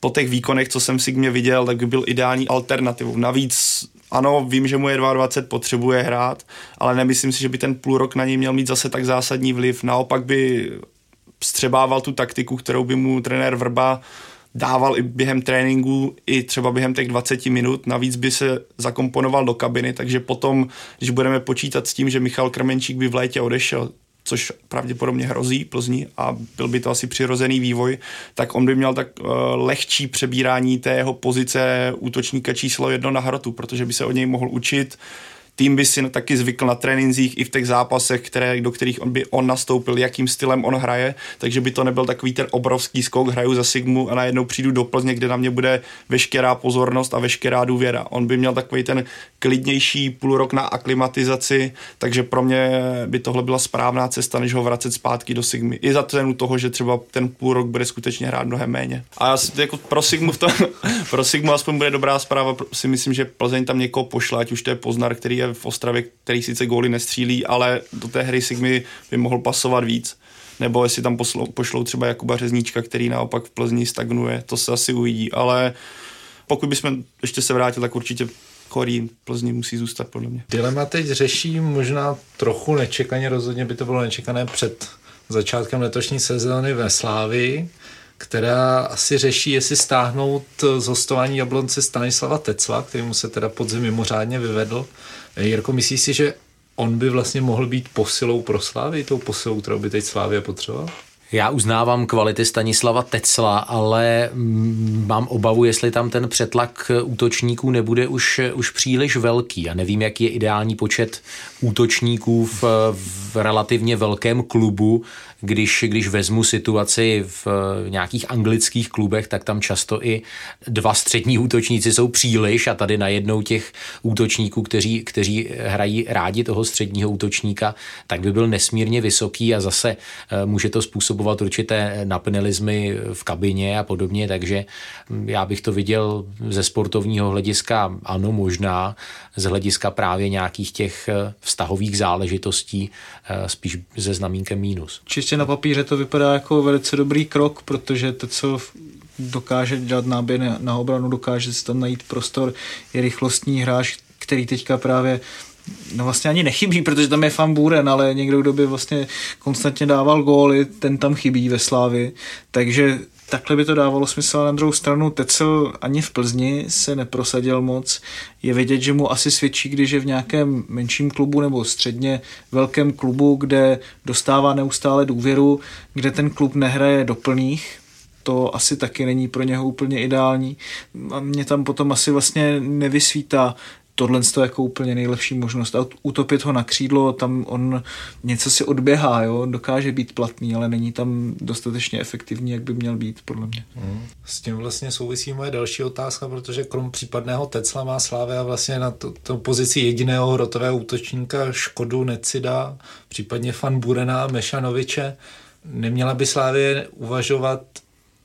po těch výkonech, co jsem si mě viděl, tak by byl ideální alternativou. Navíc ano, vím, že mu je 22, potřebuje hrát, ale nemyslím si, že by ten půl rok na něj měl mít zase tak zásadní vliv. Naopak by střebával tu taktiku, kterou by mu trenér Vrba dával i během tréninku, i třeba během těch 20 minut. Navíc by se zakomponoval do kabiny, takže potom, když budeme počítat s tím, že Michal Krmenčík by v létě odešel, což pravděpodobně hrozí Plzni a byl by to asi přirozený vývoj, tak on by měl tak uh, lehčí přebírání té jeho pozice útočníka číslo jedno na hrotu, protože by se od něj mohl učit tým by si taky zvykl na trénincích i v těch zápasech, které, do kterých on by on nastoupil, jakým stylem on hraje, takže by to nebyl takový ten obrovský skok, hraju za Sigmu a najednou přijdu do Plzně, kde na mě bude veškerá pozornost a veškerá důvěra. On by měl takový ten klidnější půl rok na aklimatizaci, takže pro mě by tohle byla správná cesta, než ho vracet zpátky do Sigmy. I za cenu toho, že třeba ten půl rok bude skutečně hrát mnohem méně. A já si, jako pro Sigmu, v tom, pro Sigmu aspoň bude dobrá zpráva, si myslím, že Plzeň tam někoho pošle, ať už to je Poznar, který je v Ostravě, který sice góly nestřílí, ale do té hry Sigmy by mohl pasovat víc nebo jestli tam poslou, pošlou třeba Jakuba Řezníčka, který naopak v Plzni stagnuje, to se asi uvidí, ale pokud bychom ještě se vrátili, tak určitě Korí Plzni musí zůstat podle mě. Dilema teď řeší možná trochu nečekaně, rozhodně by to bylo nečekané před začátkem letošní sezóny ve Slávii, která asi řeší, jestli stáhnout z hostování Jablonce Stanislava Tecla, který mu se teda podzim mimořádně vyvedl. Jirko, myslíš si, že on by vlastně mohl být posilou pro Slávy, tou posilou, kterou by teď Slávě potřeboval? Já uznávám kvality Stanislava Tecla, ale mám obavu, jestli tam ten přetlak útočníků nebude už, už příliš velký. Já nevím, jaký je ideální počet útočníků v, v relativně velkém klubu, když, když vezmu situaci v nějakých anglických klubech, tak tam často i dva střední útočníci jsou příliš a tady najednou těch útočníků, kteří, kteří hrají rádi toho středního útočníka, tak by byl nesmírně vysoký a zase eh, může to způsobovat určité napnelizmy v kabině a podobně, takže hm, já bych to viděl ze sportovního hlediska ano možná, z hlediska právě nějakých těch eh, vztahových záležitostí eh, spíš ze znamínkem mínus. Čistě na papíře to vypadá jako velice dobrý krok, protože to, co dokáže dělat náběr na obranu, dokáže si tam najít prostor, je rychlostní hráč, který teďka právě no vlastně ani nechybí, protože tam je fan Buren, ale někdo, kdo by vlastně konstantně dával góly, ten tam chybí ve Slávi, takže takhle by to dávalo smysl, na druhou stranu Tecel ani v Plzni se neprosadil moc. Je vidět, že mu asi svědčí, když je v nějakém menším klubu nebo středně velkém klubu, kde dostává neustále důvěru, kde ten klub nehraje do plných, to asi taky není pro něho úplně ideální. A mě tam potom asi vlastně nevysvítá tohle je jako úplně nejlepší možnost. A utopit ho na křídlo, tam on něco si odběhá, jo? dokáže být platný, ale není tam dostatečně efektivní, jak by měl být, podle mě. Hmm. S tím vlastně souvisí moje další otázka, protože krom případného Tecla má Slávia vlastně na to, to pozici jediného hrotového útočníka Škodu, Necida, případně Fan Burena, Mešanoviče. Neměla by Slávě uvažovat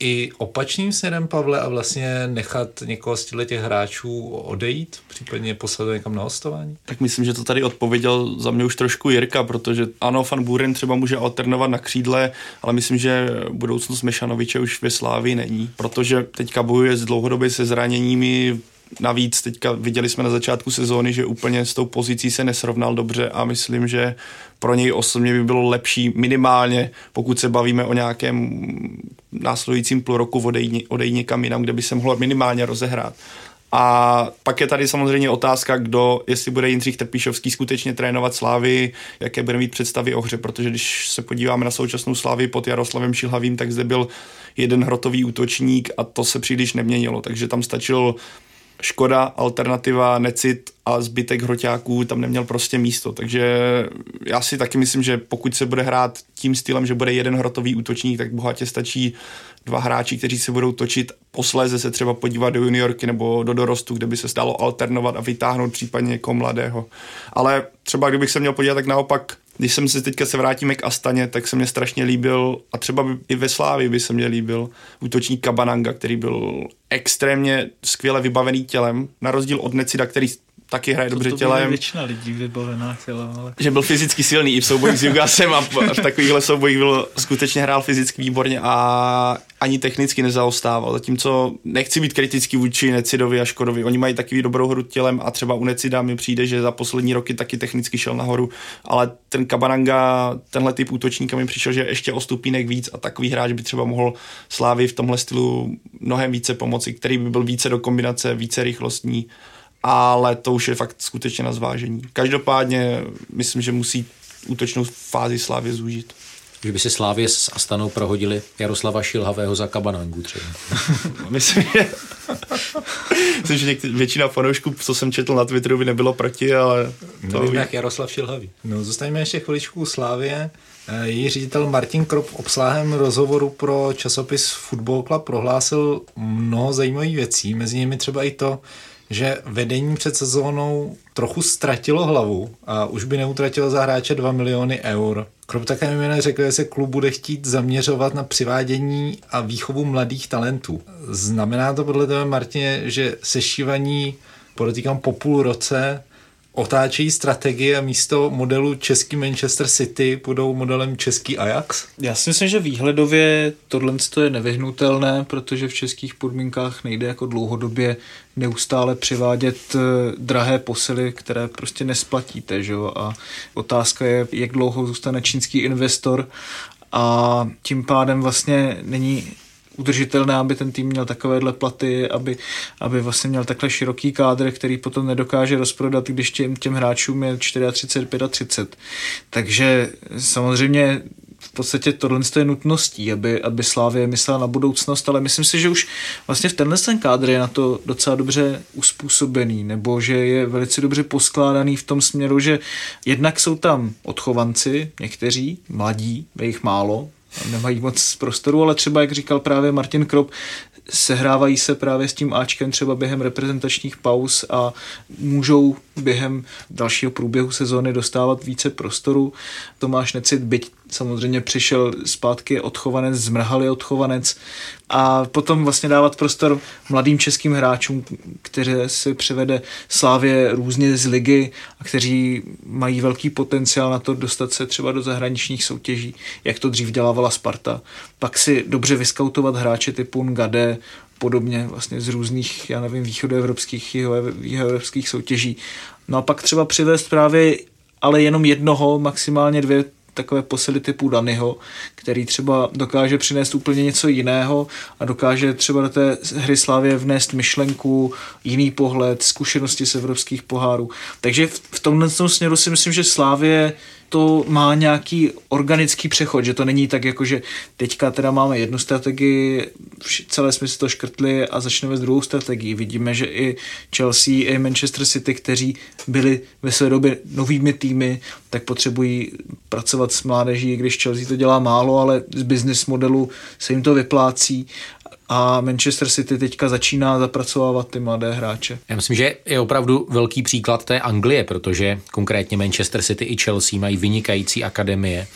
i opačným směrem, Pavle, a vlastně nechat někoho z těch hráčů odejít, případně poslat někam na hostování? Tak myslím, že to tady odpověděl za mě už trošku Jirka, protože ano, Fan Buren třeba může alternovat na křídle, ale myslím, že budoucnost Mešanoviče už ve Slávii není, protože teďka bojuje s dlouhodobě se zraněními, Navíc teďka viděli jsme na začátku sezóny, že úplně s tou pozicí se nesrovnal dobře a myslím, že pro něj osobně by bylo lepší minimálně, pokud se bavíme o nějakém následujícím půl roku odejít, někam jinam, kde by se mohlo minimálně rozehrát. A pak je tady samozřejmě otázka, kdo, jestli bude Jindřich Trpíšovský skutečně trénovat Slávy, jaké bude mít představy o hře, protože když se podíváme na současnou Slávy pod Jaroslavem Šilhavým, tak zde byl jeden hrotový útočník a to se příliš neměnilo, takže tam stačil Škoda, alternativa, Necit a zbytek hroťáků tam neměl prostě místo. Takže já si taky myslím, že pokud se bude hrát tím stylem, že bude jeden hrotový útočník, tak bohatě stačí dva hráči, kteří se budou točit, posléze se třeba podívat do juniorky nebo do dorostu, kde by se stalo alternovat a vytáhnout případně někoho mladého. Ale třeba kdybych se měl podívat, tak naopak když jsem se teďka se vrátíme k Astaně, tak se mě strašně líbil, a třeba by, i ve Slávi by se mě líbil, útočník Kabananga, který byl extrémně skvěle vybavený tělem, na rozdíl od Necida, který taky hraje to dobře to tělem. většina lidí vybavená tělem, ale... Že byl fyzicky silný i v soubojích s Jugasem a v takovýchhle soubojích byl, skutečně hrál fyzicky výborně a ani technicky nezaostával. Zatímco nechci být kritický vůči Necidovi a Škodovi. Oni mají takový dobrou hru tělem a třeba u Necida mi přijde, že za poslední roky taky technicky šel nahoru, ale ten Kabananga, tenhle typ útočníka mi přišel, že ještě o stupínek víc a takový hráč by třeba mohl Slávy v tomhle stylu mnohem více pomoci, který by byl více do kombinace, více rychlostní ale to už je fakt skutečně na zvážení. Každopádně myslím, že musí útočnou fázi Slávy zúžit. Že by si Slávě s Astanou prohodili Jaroslava Šilhavého za Kabanangu třeba. myslím, že Myslím, že někdy, většina fanoušků, co jsem četl na Twitteru, by nebylo proti, ale... To Nevím, jak Jaroslav Šilhavý. No, zůstaňme ještě chviličku u Slávě. Eh, její ředitel Martin Krop v obsáhlém rozhovoru pro časopis Football Club prohlásil mnoho zajímavých věcí, mezi nimi třeba i to, že vedení před sezónou trochu ztratilo hlavu a už by neutratilo za hráče 2 miliony eur. Krop také mimo řekl, že se klub bude chtít zaměřovat na přivádění a výchovu mladých talentů. Znamená to podle tebe, Martině, že sešívaní podotýkám po půl roce otáčejí strategie a místo modelu český Manchester City budou modelem český Ajax? Já si myslím, že výhledově tohle je nevyhnutelné, protože v českých podmínkách nejde jako dlouhodobě neustále přivádět eh, drahé posily, které prostě nesplatíte. Že? A otázka je, jak dlouho zůstane čínský investor a tím pádem vlastně není udržitelné, aby ten tým měl takovéhle platy, aby, aby vlastně měl takhle široký kádr, který potom nedokáže rozprodat, když těm, těm hráčům je 34, 35. Takže samozřejmě v podstatě tohle je nutností, aby, aby Slávě myslela na budoucnost, ale myslím si, že už vlastně v tenhle ten kádr je na to docela dobře uspůsobený, nebo že je velice dobře poskládaný v tom směru, že jednak jsou tam odchovanci, někteří, mladí, je jich málo, nemají moc prostoru, ale třeba, jak říkal právě Martin Krop, sehrávají se právě s tím Ačkem třeba během reprezentačních pauz a můžou během dalšího průběhu sezóny dostávat více prostoru. Tomáš Necit, byť samozřejmě přišel zpátky odchovanec, zmrhali odchovanec a potom vlastně dávat prostor mladým českým hráčům, které si přivede Slávě různě z ligy a kteří mají velký potenciál na to dostat se třeba do zahraničních soutěží, jak to dřív dělávala Sparta. Pak si dobře vyskautovat hráče typu Ngade, podobně vlastně z různých, já nevím, východoevropských, jihoevropských soutěží. No a pak třeba přivést právě ale jenom jednoho, maximálně dvě takové posily typu Danyho, který třeba dokáže přinést úplně něco jiného a dokáže třeba do té hry Slávě vnést myšlenku, jiný pohled, zkušenosti z evropských pohárů. Takže v, tomhle směru si myslím, že Slávě to má nějaký organický přechod, že to není tak jako, že teďka teda máme jednu strategii, celé jsme si to škrtli a začneme s druhou strategií. Vidíme, že i Chelsea, i Manchester City, kteří byli ve své době novými týmy, tak potřebují pracovat s mládeží, když Chelsea to dělá málo, ale z business modelu se jim to vyplácí a Manchester City teďka začíná zapracovávat ty mladé hráče. Já myslím, že je opravdu velký příklad té Anglie, protože konkrétně Manchester City i Chelsea mají vynikající akademie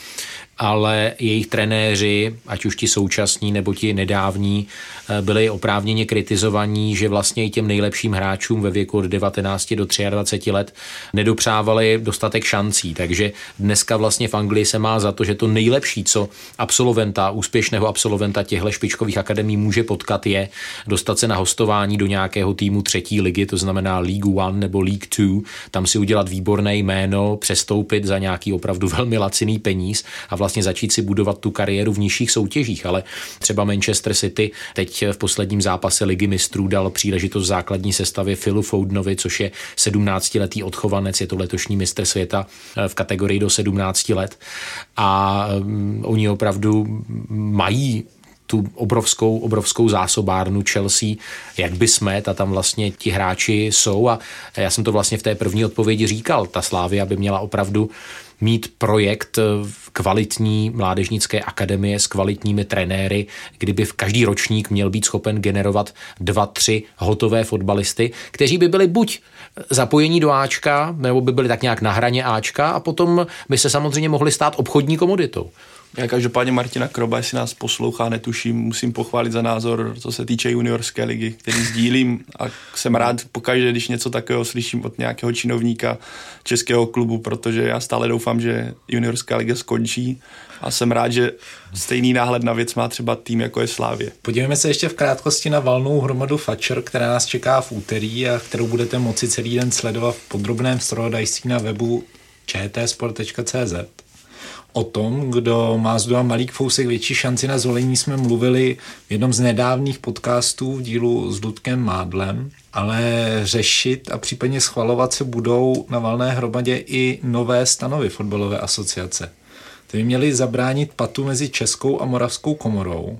ale jejich trenéři, ať už ti současní nebo ti nedávní, eh, byli oprávněně kritizovaní, že vlastně i těm nejlepším hráčům ve věku od 19 do 23 let nedopřávali dostatek šancí. Takže dneska vlastně v Anglii se má za to, že to nejlepší, co absolventa, úspěšného absolventa těchto špičkových akademí může potkat, je dostat se na hostování do nějakého týmu třetí ligy, to znamená League One nebo League Two, tam si udělat výborné jméno, přestoupit za nějaký opravdu velmi laciný peníz a vlastně začít si budovat tu kariéru v nižších soutěžích, ale třeba Manchester City teď v posledním zápase ligy mistrů dal příležitost základní sestavě Philu Foudnovi, což je 17-letý odchovanec, je to letošní mistr světa eh, v kategorii do 17 let. A um, oni opravdu mají tu obrovskou, obrovskou zásobárnu Chelsea, jak by jsme, a tam vlastně ti hráči jsou. A já jsem to vlastně v té první odpovědi říkal, ta Slávia by měla opravdu mít projekt kvalitní mládežnické akademie s kvalitními trenéry, kdyby v každý ročník měl být schopen generovat dva, tři hotové fotbalisty, kteří by byli buď zapojení do Ačka, nebo by byli tak nějak na hraně Ačka a potom by se samozřejmě mohli stát obchodní komoditou. Já každopádně Martina Kroba, jestli nás poslouchá, netuším, musím pochválit za názor, co se týče juniorské ligy, který sdílím a jsem rád pokaždé, když něco takového slyším od nějakého činovníka českého klubu, protože já stále doufám, že juniorská liga skončí a jsem rád, že stejný náhled na věc má třeba tým, jako je Slávě. Podívejme se ještě v krátkosti na valnou hromadu Fatcher, která nás čeká v úterý a kterou budete moci celý den sledovat v podrobném strohodajství na webu čtsport.cz. O tom, kdo má z malý fousek větší šanci na zvolení, jsme mluvili v jednom z nedávných podcastů v dílu s Ludkem Mádlem, ale řešit a případně schvalovat se budou na valné hromadě i nové stanovy fotbalové asociace. Ty by měly zabránit patu mezi Českou a Moravskou komorou.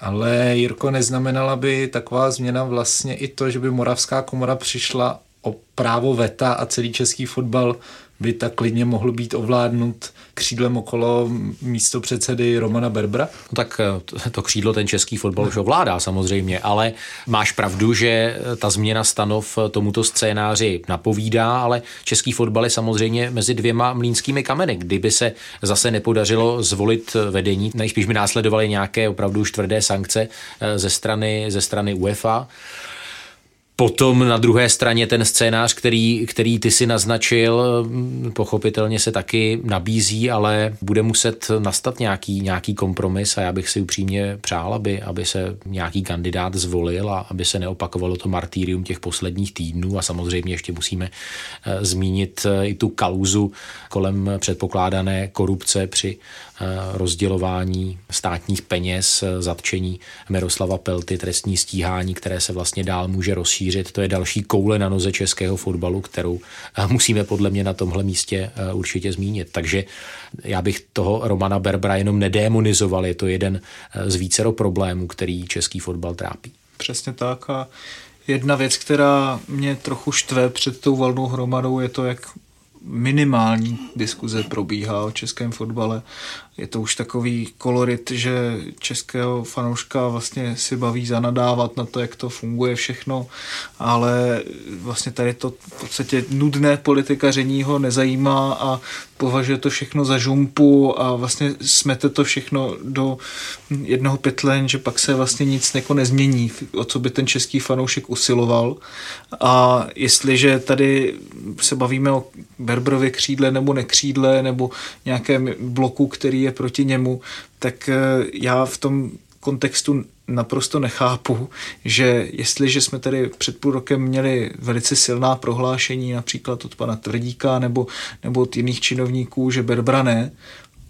Ale Jirko, neznamenala by taková změna vlastně i to, že by Moravská komora přišla o právo veta a celý český fotbal by tak klidně mohl být ovládnut křídlem okolo místo předsedy Romana Berbra? No tak eh, to křídlo ten český fotbal už ovládá samozřejmě, ale máš pravdu, že ta změna stanov tomuto scénáři napovídá, ale český fotbal je samozřejmě mezi dvěma mlínskými kameny. Kdyby se zase nepodařilo zvolit vedení, nejspíš by následovaly nějaké opravdu už tvrdé sankce eh, ze strany, ze strany UEFA, Potom na druhé straně ten scénář, který, který ty si naznačil, pochopitelně se taky nabízí, ale bude muset nastat nějaký, nějaký kompromis a já bych si upřímně přál, aby, aby se nějaký kandidát zvolil a aby se neopakovalo to martýrium těch posledních týdnů. A samozřejmě ještě musíme eh, zmínit eh, i tu kauzu kolem předpokládané korupce při rozdělování státních peněz, zatčení Miroslava Pelty, trestní stíhání, které se vlastně dál může rozšířit. To je další koule na noze českého fotbalu, kterou eh, musíme podle mě na tomhle místě eh, určitě zmínit. Takže já bych toho Romana Berbra jenom nedémonizoval. Je to jeden eh, z vícero problémů, který český fotbal trápí. Přesně tak a jedna věc, která mě trochu štve před tou valnou hromadou, je to, jak minimální diskuze probíhá o českém fotbale. Je to už takový kolorit, že českého fanouška vlastně si baví zanadávat na to, jak to funguje všechno, ale vlastně tady to v podstatě nudné politikaření ho nezajímá a považuje to všechno za žumpu a vlastně smete to všechno do jednoho pytlen, že pak se vlastně nic jako nezmění, o co by ten český fanoušek usiloval. A jestliže tady se bavíme o Berbrově křídle nebo nekřídle nebo nějakém bloku, který je proti němu, tak eh, já v tom kontextu naprosto nechápu, že jestliže jsme tady před půl rokem měli velice silná prohlášení například od pana Tvrdíka nebo, nebo od jiných činovníků, že Berbrané,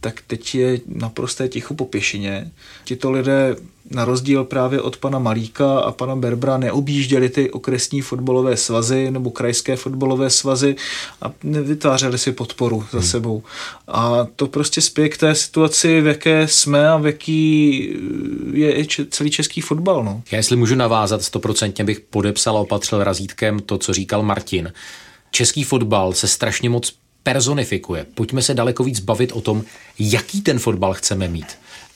tak teď je naprosté ticho po pěšině. Tito lidé na rozdíl právě od pana Malíka a pana Berbra neobjížděli ty okresní fotbalové svazy nebo krajské fotbalové svazy a nevytvářeli si podporu za hmm. sebou. A to prostě spěje k té situaci, v jaké jsme a v jaký je i celý český fotbal. No. Já jestli můžu navázat, stoprocentně bych podepsal a opatřil razítkem to, co říkal Martin. Český fotbal se strašně moc personifikuje. Pojďme se daleko víc bavit o tom, jaký ten fotbal chceme mít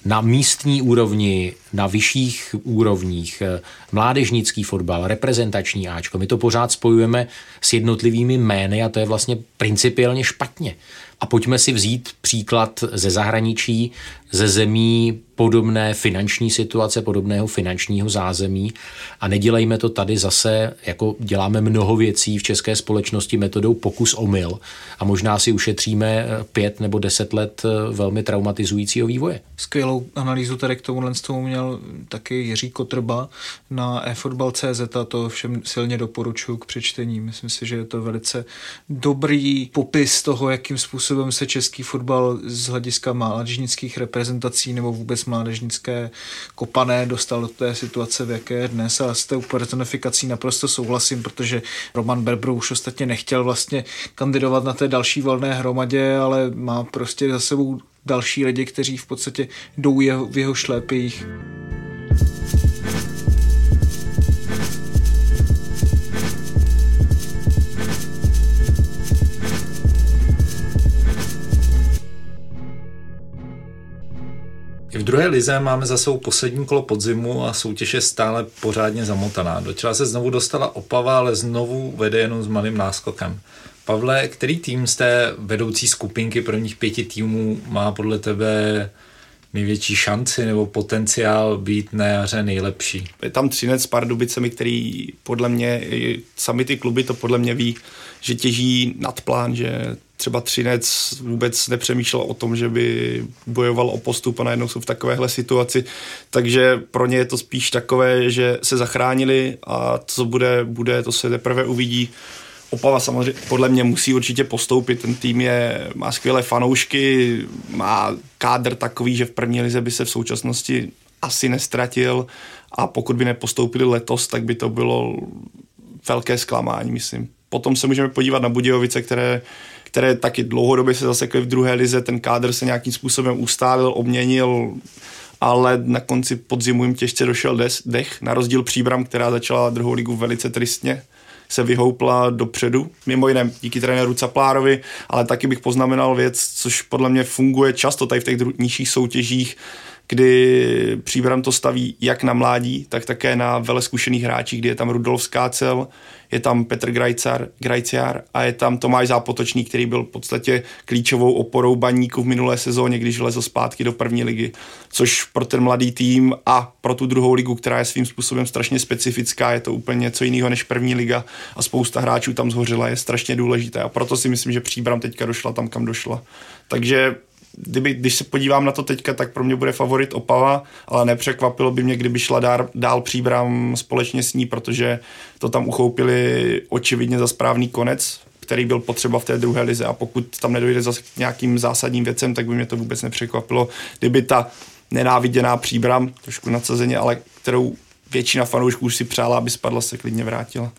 na místní úrovni, na vyšších úrovních, eh, mládežnický fotbal, reprezentační Ačko. My to pořád spojujeme s jednotlivými jmény a to je vlastně principiálně špatně. A pojďme si vzít příklad ze zahraničí, ze zemí podobné finanční situace, podobného finančního zázemí a nedělejme to tady zase, jako děláme mnoho věcí v české společnosti metodou pokus omyl a možná si ušetříme pět nebo deset let velmi traumatizujícího vývoje. Skvělou analýzu tady k tomu tomu měl taky Jiří Kotrba na eFootball.cz a to všem silně doporučuji k přečtení. Myslím si, že je to velice dobrý popis toho, jakým způsobem se český fotbal z hlediska mládežnických reprezentací nebo vůbec mládežnické kopané dostal do té situace, v jaké je dnes a s tou personifikací naprosto souhlasím, protože Roman Berbru už ostatně nechtěl vlastně kandidovat na té další volné hromadě, ale má prostě za sebou další lidi, kteří v podstatě jdou v jeho šlépích. I v druhé lize máme za sebou poslední kolo podzimu a soutěž je stále pořádně zamotaná. Do čela se znovu dostala Opava, ale znovu vede jenom s malým náskokem. Pavle, který tým z té vedoucí skupinky prvních pěti týmů má podle tebe největší šanci nebo potenciál být na jaře nejlepší? Je tam Třinec s Pardubicemi, který podle mě, sami ty kluby to podle mě ví, že těží nad plán, že třeba Třinec vůbec nepřemýšlel o tom, že by bojoval o postup a najednou jsou v takovéhle situaci, takže pro ně je to spíš takové, že se zachránili a co bude, bude, to se teprve uvidí. Opava samozřejmě podle mě musí určitě postoupit, ten tým je, má skvělé fanoušky, má kádr takový, že v první lize by se v současnosti asi nestratil a pokud by nepostoupili letos, tak by to bylo velké zklamání, myslím. Potom se můžeme podívat na Budějovice, které které taky dlouhodobě se zasekly v druhé lize, ten kádr se nějakým způsobem ustálil, obměnil ale na konci podzimu jim těžce došel dech, na rozdíl příbram, která začala druhou ligu velice tristně, se vyhoupla dopředu, mimo jiné díky trenéru Caplárovi, ale taky bych poznamenal věc, což podle mě funguje často tady v těch nižších soutěžích, kdy Příbram to staví jak na mládí, tak také na vele zkušených hráčích, kdy je tam Rudolf Skácel, je tam Petr Grajcar, Grajciar a je tam Tomáš Zápotočný, který byl v podstatě klíčovou oporou baníku v minulé sezóně, když vlezl zpátky do první ligy, což pro ten mladý tým a pro tu druhou ligu, která je svým způsobem strašně specifická, je to úplně něco jiného než první liga a spousta hráčů tam zhořila, je strašně důležité a proto si myslím, že Příbram teďka došla tam, kam došla. Takže kdyby, když se podívám na to teďka, tak pro mě bude favorit Opava, ale nepřekvapilo by mě, kdyby šla dál, dál příbram společně s ní, protože to tam uchoupili očividně za správný konec, který byl potřeba v té druhé lize a pokud tam nedojde zase k nějakým zásadním věcem, tak by mě to vůbec nepřekvapilo, kdyby ta nenáviděná příbram, trošku nadsazeně, ale kterou většina fanoušků si přála, aby spadla, se klidně vrátila.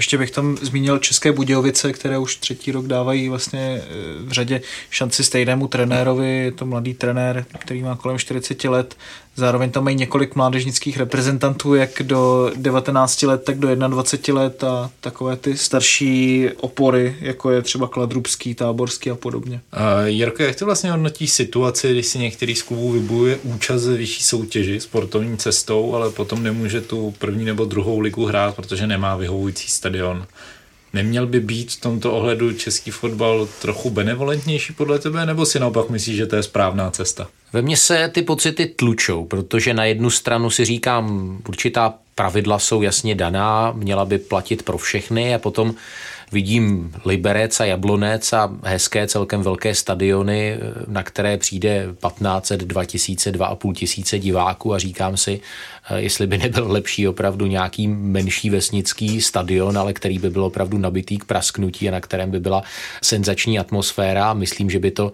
Ještě bych tam zmínil České Budějovice, které už třetí rok dávají vlastně eh, v řadě šanci stejnému trenérovi. Je to mladý trenér, který má kolem 40 let, Zároveň tam mají několik mládežnických reprezentantů, jak do 19 let, tak do 21 let a takové ty starší opory, jako je třeba Kladrubský, Táborský a podobně. Uh, Jirko, jak to vlastně hodnotí situaci, když si některý z klubů vybuje účast ve vyšší soutěži sportovní cestou, ale potom nemůže tu první nebo druhou ligu hrát, protože nemá vyhovující stadion? Neměl by být v tomto ohledu český fotbal trochu benevolentnější podle tebe, nebo si naopak myslíš, že to je správná cesta? Ve mně se ty pocity tlučou, protože na jednu stranu si říkám, určitá pravidla jsou jasně daná, měla by platit pro všechny a potom vidím Liberec a Jablonec a hezké celkem velké stadiony, na které přijde 15, 2000, 2,5 tisíce diváků a říkám si, eh, jestli by nebyl lepší opravdu nějaký menší vesnický stadion, ale který by byl opravdu nabitý k prasknutí a na kterém by byla senzační atmosféra. Myslím, že by to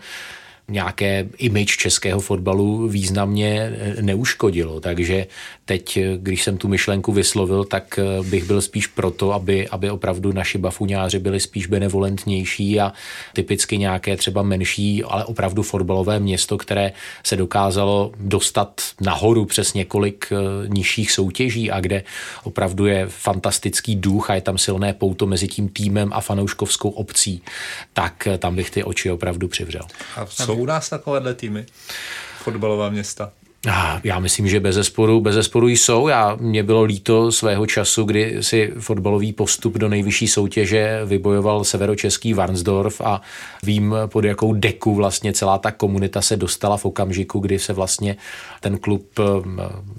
nějaké image českého fotbalu významně eh, neuškodilo. Takže teď, eh, když jsem tu myšlenku vyslovil, tak eh, bych byl spíš proto, aby, aby opravdu naši bafuňáři byli spíš benevolentnější a typicky nějaké třeba menší, ale opravdu fotbalové město, které se dokázalo dostat nahoru přes několik nižších soutěží a kde opravdu je fantastický duch a je tam silné pouto mezi tím týmem a fanouškovskou obcí, tak tam bych ty oči opravdu přivřel. A co u nás takovéhle týmy? Fotbalová města. Já myslím, že bez zesporu, bez zesporu jsou. Já, mě bylo líto svého času, kdy si fotbalový postup do nejvyšší soutěže vybojoval severočeský Varnsdorf a vím, pod jakou deku vlastně celá ta komunita se dostala v okamžiku, kdy se vlastně ten klub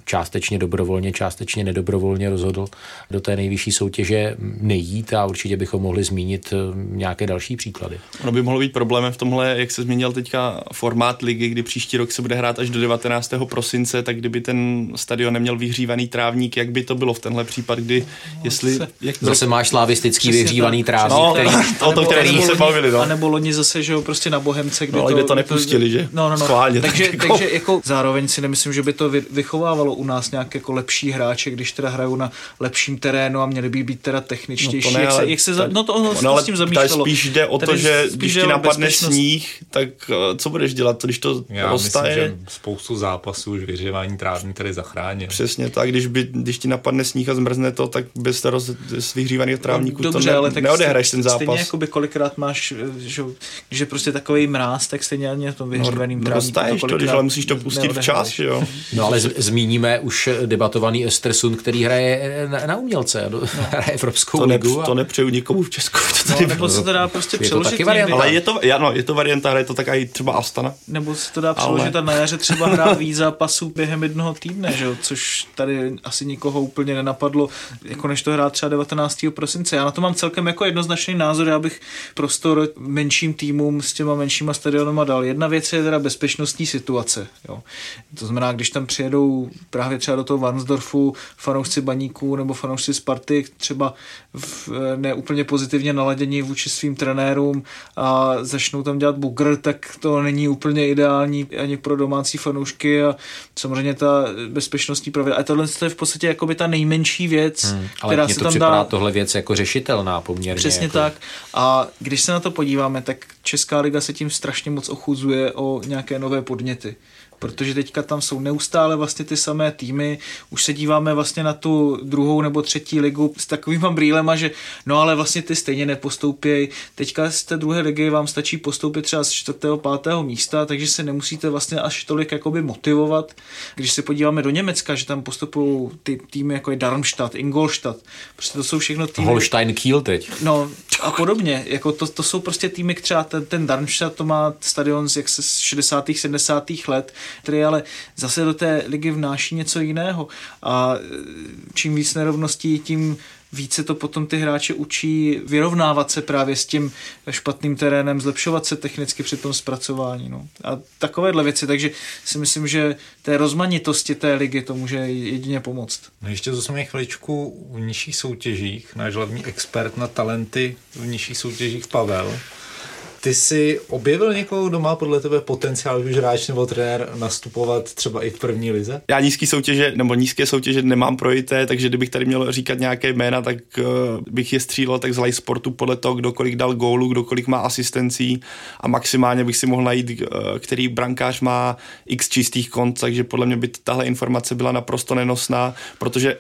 částečně dobrovolně, částečně nedobrovolně rozhodl do té nejvyšší soutěže nejít a určitě bychom mohli zmínit nějaké další příklady. Ono by mohlo být problémem v tomhle, jak se změnil teďka formát ligy, kdy příští rok se bude hrát až do 19 prosince, tak kdyby ten stadion neměl vyhřívaný trávník, jak by to bylo v tenhle případ, kdy jestli... Jak zase máš slavistický vyhřívaný trávník, no, který, o to, který se bavili, no. A nebo loni zase, že jo, prostě na Bohemce, kde, no, to, kde to nepustili, že? No, no, no. Schválně, takže, tak takže jako zároveň si nemyslím, že by to vychovávalo u nás nějak jako lepší hráče, když teda hrajou na lepším terénu a měli by být teda techničtější. No, ne, jak se, jak se za, no to no, ale s tím zamýšlelo. spíš jde o to, že když ti napadne sníh, tak eh, co budeš dělat, když to roztaje? Já myslím, že spoustu zápasů času už vyřívání trávní tady zachránil. Přesně tak, když, by, když ti napadne sníh a zmrzne to, tak bez roz, z vyhřívaných trávníků no, Dobře, to ne, ale tak neodehraješ ten zápas. Stejně jako by kolikrát máš, že, když je prostě takový mráz, tak stejně ani na tom vyhřívaným no, trávníku. No, to, když ale musíš to pustit včas, jo. No ale zmíníme už debatovaný Estersund, který hraje na, na umělce, no. hraje Evropskou to ligu. Ne, to nepřeju nikomu v Česku. To no, nebo se to dá prostě je přeložit. To ale je to, ja, no, je to varianta, hraje to tak i třeba Astana. Nebo se to dá přeložit ale... a na jaře třeba hrát víc zápasů během jednoho týdne, že? což tady asi nikoho úplně nenapadlo, jako než to hrát třeba 19. prosince. Já na to mám celkem jako jednoznačný názor, já bych prostor menším týmům s těma menšíma stadionama dal. Jedna věc je teda bezpečnostní situace. Jo. To znamená, když tam přijedou právě třeba do toho Varnsdorfu fanoušci baníků nebo fanoušci Sparty, třeba v, neúplně pozitivně naladění vůči svým trenérům a začnou tam dělat bugr, tak to není úplně ideální ani pro domácí fanoušky a samozřejmě ta bezpečnostní pravidla. A tohle je v podstatě jako by ta nejmenší věc, hmm, ale která se tam dá. tohle věc jako řešitelná poměrně. Přesně jako... tak. A když se na to podíváme, tak Česká liga se tím strašně moc ochuzuje o nějaké nové podněty protože teďka tam jsou neustále vlastně ty samé týmy, už se díváme vlastně na tu druhou nebo třetí ligu s takovýma brýlema, že no ale vlastně ty stejně nepostoupějí, teďka z té druhé ligy vám stačí postoupit třeba z čtvrtého, pátého místa, takže se nemusíte vlastně až tolik jakoby motivovat. Když se podíváme do Německa, že tam postupují ty týmy jako je Darmstadt, Ingolstadt, prostě to jsou všechno týmy. Holstein Kiel teď. No a podobně, jako to, to jsou prostě týmy, třeba ten, ten Darmstadt to má stadion z jak se z 60. 70. let, který ale zase do té ligy vnáší něco jiného a e, čím víc nerovností, tím více to potom ty hráče učí vyrovnávat se právě s tím špatným terénem, zlepšovat se technicky při tom zpracování. No. A takovéhle věci, takže si myslím, že té rozmanitosti té ligy to může jedině pomoct. No ještě zůstaneme chviličku v nižších soutěžích. Náš hlavní expert na talenty v nižších soutěžích Pavel ty jsi objevil někoho, kdo má podle tebe potenciál, už hráč nebo trenér, nastupovat třeba i v první lize? Já nízké soutěže nebo nízké soutěže nemám projité, takže kdybych tady měl říkat nějaké jména, tak uh, bych je střílel tak z live sportu podle toho, kdo kolik dal gólů, kdo kolik má asistencí a maximálně bych si mohl najít, uh, který brankář má x čistých kont, takže podle mě by tahle informace byla naprosto nenosná, protože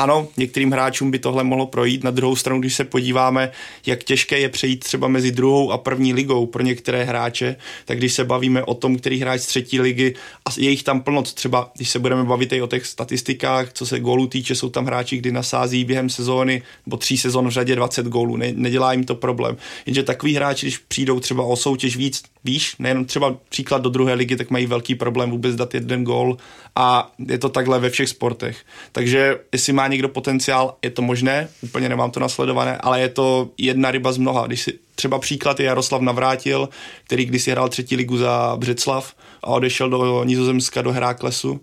ano, některým hráčům by tohle mohlo projít. Na druhou stranu, když se podíváme, jak těžké je přejít třeba mezi druhou a první ligou pro některé hráče, tak když se bavíme o tom, který hráč z třetí ligy, a je jich tam plno, třeba když se budeme bavit i o těch statistikách, co se gólů týče, jsou tam hráči, kdy nasází během sezóny nebo tří sezon v řadě 20 gólů, ne, nedělá jim to problém. Jenže takový hráči, když přijdou třeba o soutěž víc, víš, nejenom třeba příklad do druhé ligy, tak mají velký problém vůbec dát jeden gól a je to takhle ve všech sportech. Takže jestli má někdo potenciál, je to možné, úplně nemám to nasledované, ale je to jedna ryba z mnoha. Když si třeba příklad je Jaroslav Navrátil, který kdysi hrál třetí ligu za Břeclav a odešel do Nizozemska do Heráklesu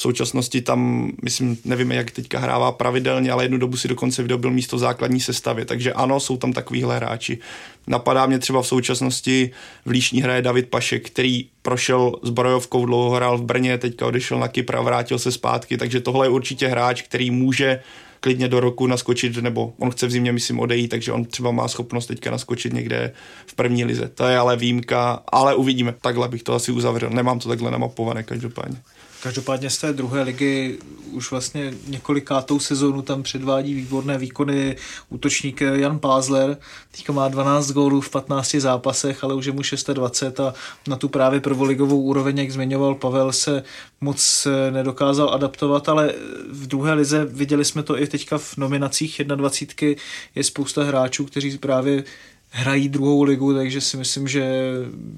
v současnosti tam, myslím, nevím, jak teďka hrává pravidelně, ale jednu dobu si dokonce vydobil místo základní sestavě. Takže ano, jsou tam takovýhle hráči. Napadá mě třeba v současnosti v Líšní hraje David Pašek, který prošel s Borojovkou, dlouho hrál v Brně, teďka odešel na Kypr a vrátil se zpátky, takže tohle je určitě hráč, který může klidně do roku naskočit, nebo on chce v zimě, myslím, odejít, takže on třeba má schopnost teďka naskočit někde v první lize. To je ale výjimka, ale uvidíme. Takhle bych to asi uzavřel. Nemám to takhle namapované každopádně. Každopádně z té druhé ligy už vlastně několikátou sezónu tam předvádí výborné výkony útočník Jan Pázler. Teďka má 12 gólů v 15 zápasech, ale už je mu 620 a na tu právě prvoligovou úroveň, jak zmiňoval Pavel, se moc nedokázal adaptovat, ale v druhé lize viděli jsme to i teďka v nominacích 21. je spousta hráčů, kteří právě hrají druhou ligu, takže si myslím, že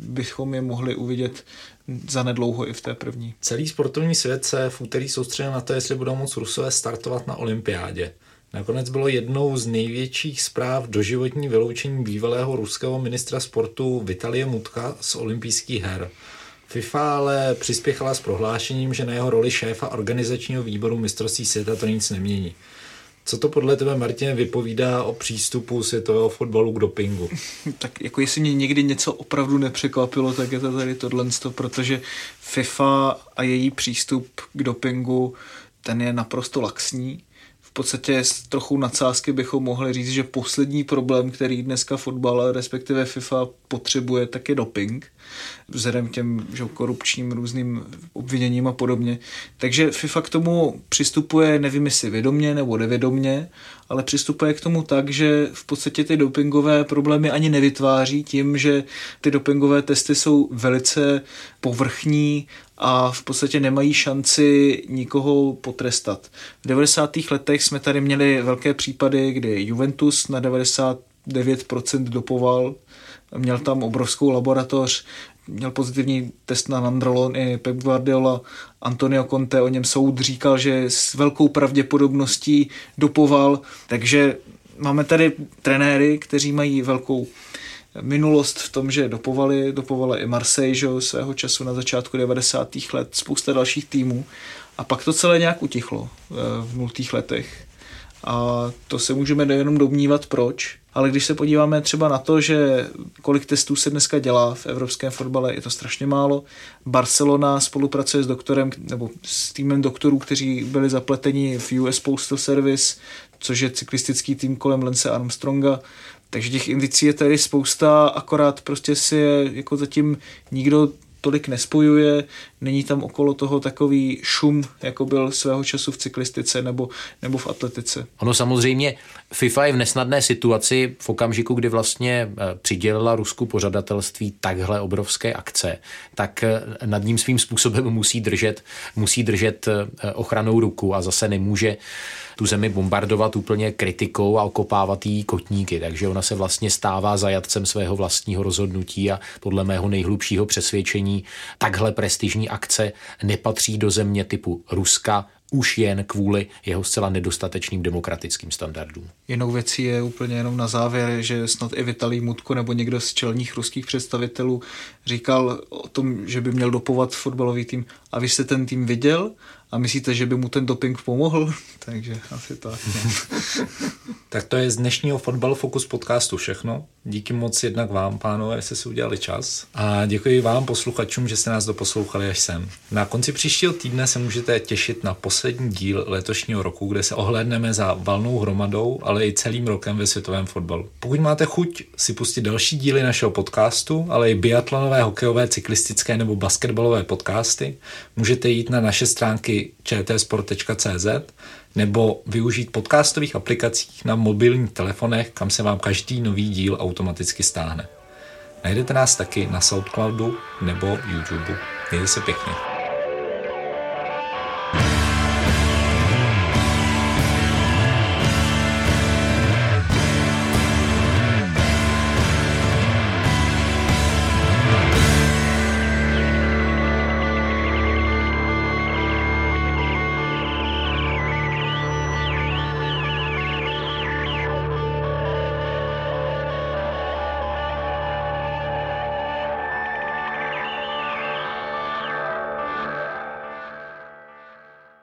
bychom je mohli uvidět zanedlouho i v té první. Celý sportovní svět se v úterý soustředil na to, jestli budou moc Rusové startovat na olympiádě. Nakonec bylo jednou z největších zpráv doživotní vyloučení bývalého ruského ministra sportu Vitalie Mutka z olympijských her. FIFA ale přispěchala s prohlášením, že na jeho roli šéfa organizačního výboru mistrovství světa to nic nemění. Co to podle tebe, Martin, vypovídá o přístupu světového fotbalu k dopingu? tak jako jestli mě někdy něco opravdu nepřekvapilo, tak je to tady tohle, protože FIFA a její přístup k dopingu, ten je naprosto laxní. V podstatě s trochu nadsázky bychom mohli říct, že poslední problém, který dneska fotbal, respektive FIFA potřebuje, tak je doping vzhledem k těm že, korupčním různým obviněním a podobně. Takže FIFA k tomu přistupuje, nevím jestli vědomně nebo nevědomně, ale přistupuje k tomu tak, že v podstatě ty dopingové problémy ani nevytváří tím, že ty dopingové testy jsou velice povrchní a v podstatě nemají šanci nikoho potrestat. V 90. letech jsme tady měli velké případy, kdy Juventus na 99% dopoval měl tam obrovskou laboratoř, měl pozitivní test na Nandrolon i Pep Guardiola, Antonio Conte o něm soud říkal, že s velkou pravděpodobností dopoval, takže máme tady trenéry, kteří mají velkou minulost v tom, že dopovali, dopovali i Marseille že, svého času na začátku 90. let, spousta dalších týmů a pak to celé nějak utichlo eh, v nultých letech. A to se můžeme jenom domnívat proč, ale když se podíváme třeba na to, že kolik testů se dneska dělá v evropském fotbale, je to strašně málo. Barcelona spolupracuje s doktorem nebo s týmem doktorů, kteří byli zapleteni v US Postal Service, což je cyklistický tým kolem Lence Armstronga. Takže těch indicí je tady spousta, akorát prostě si je jako zatím nikdo tolik nespojuje, není tam okolo toho takový šum, jako byl svého času v cyklistice nebo, nebo v atletice. Ono samozřejmě, FIFA je v nesnadné situaci v okamžiku, kdy vlastně eh, přidělila Rusku pořadatelství takhle obrovské akce, tak eh, nad ním svým způsobem musí držet, musí držet eh, ochranou ruku a zase nemůže tu zemi bombardovat úplně kritikou a okopávat jí kotníky. Takže ona se vlastně stává zajatcem svého vlastního rozhodnutí a podle mého nejhlubšího přesvědčení takhle prestižní akce nepatří do země typu Ruska, už jen kvůli jeho zcela nedostatečným demokratickým standardům. Jinou věcí je úplně jenom na závěr, že snad i Vitalij Mutko nebo někdo z čelních ruských představitelů říkal o tom, že by měl dopovat fotbalový tým. A vy jste ten tým viděl a myslíte, že by mu ten doping pomohl? Takže asi tak. tak to je z dnešního Fotbal Focus podcastu všechno. Díky moc jednak vám, pánové, že jste si udělali čas. A děkuji vám, posluchačům, že jste nás doposlouchali až sem. Na konci příštího týdne se můžete těšit na poslední díl letošního roku, kde se ohlédneme za valnou hromadou, ale i celým rokem ve světovém fotbalu. Pokud máte chuť si pustit další díly našeho podcastu, ale i biatlonové, hokejové, cyklistické nebo basketbalové podcasty, můžete jít na naše čtsport.cz nebo využít podcastových aplikacích na mobilních telefonech, kam se vám každý nový díl automaticky stáhne. Najdete nás taky na Soundcloudu nebo YouTube. Mějte se pěkně.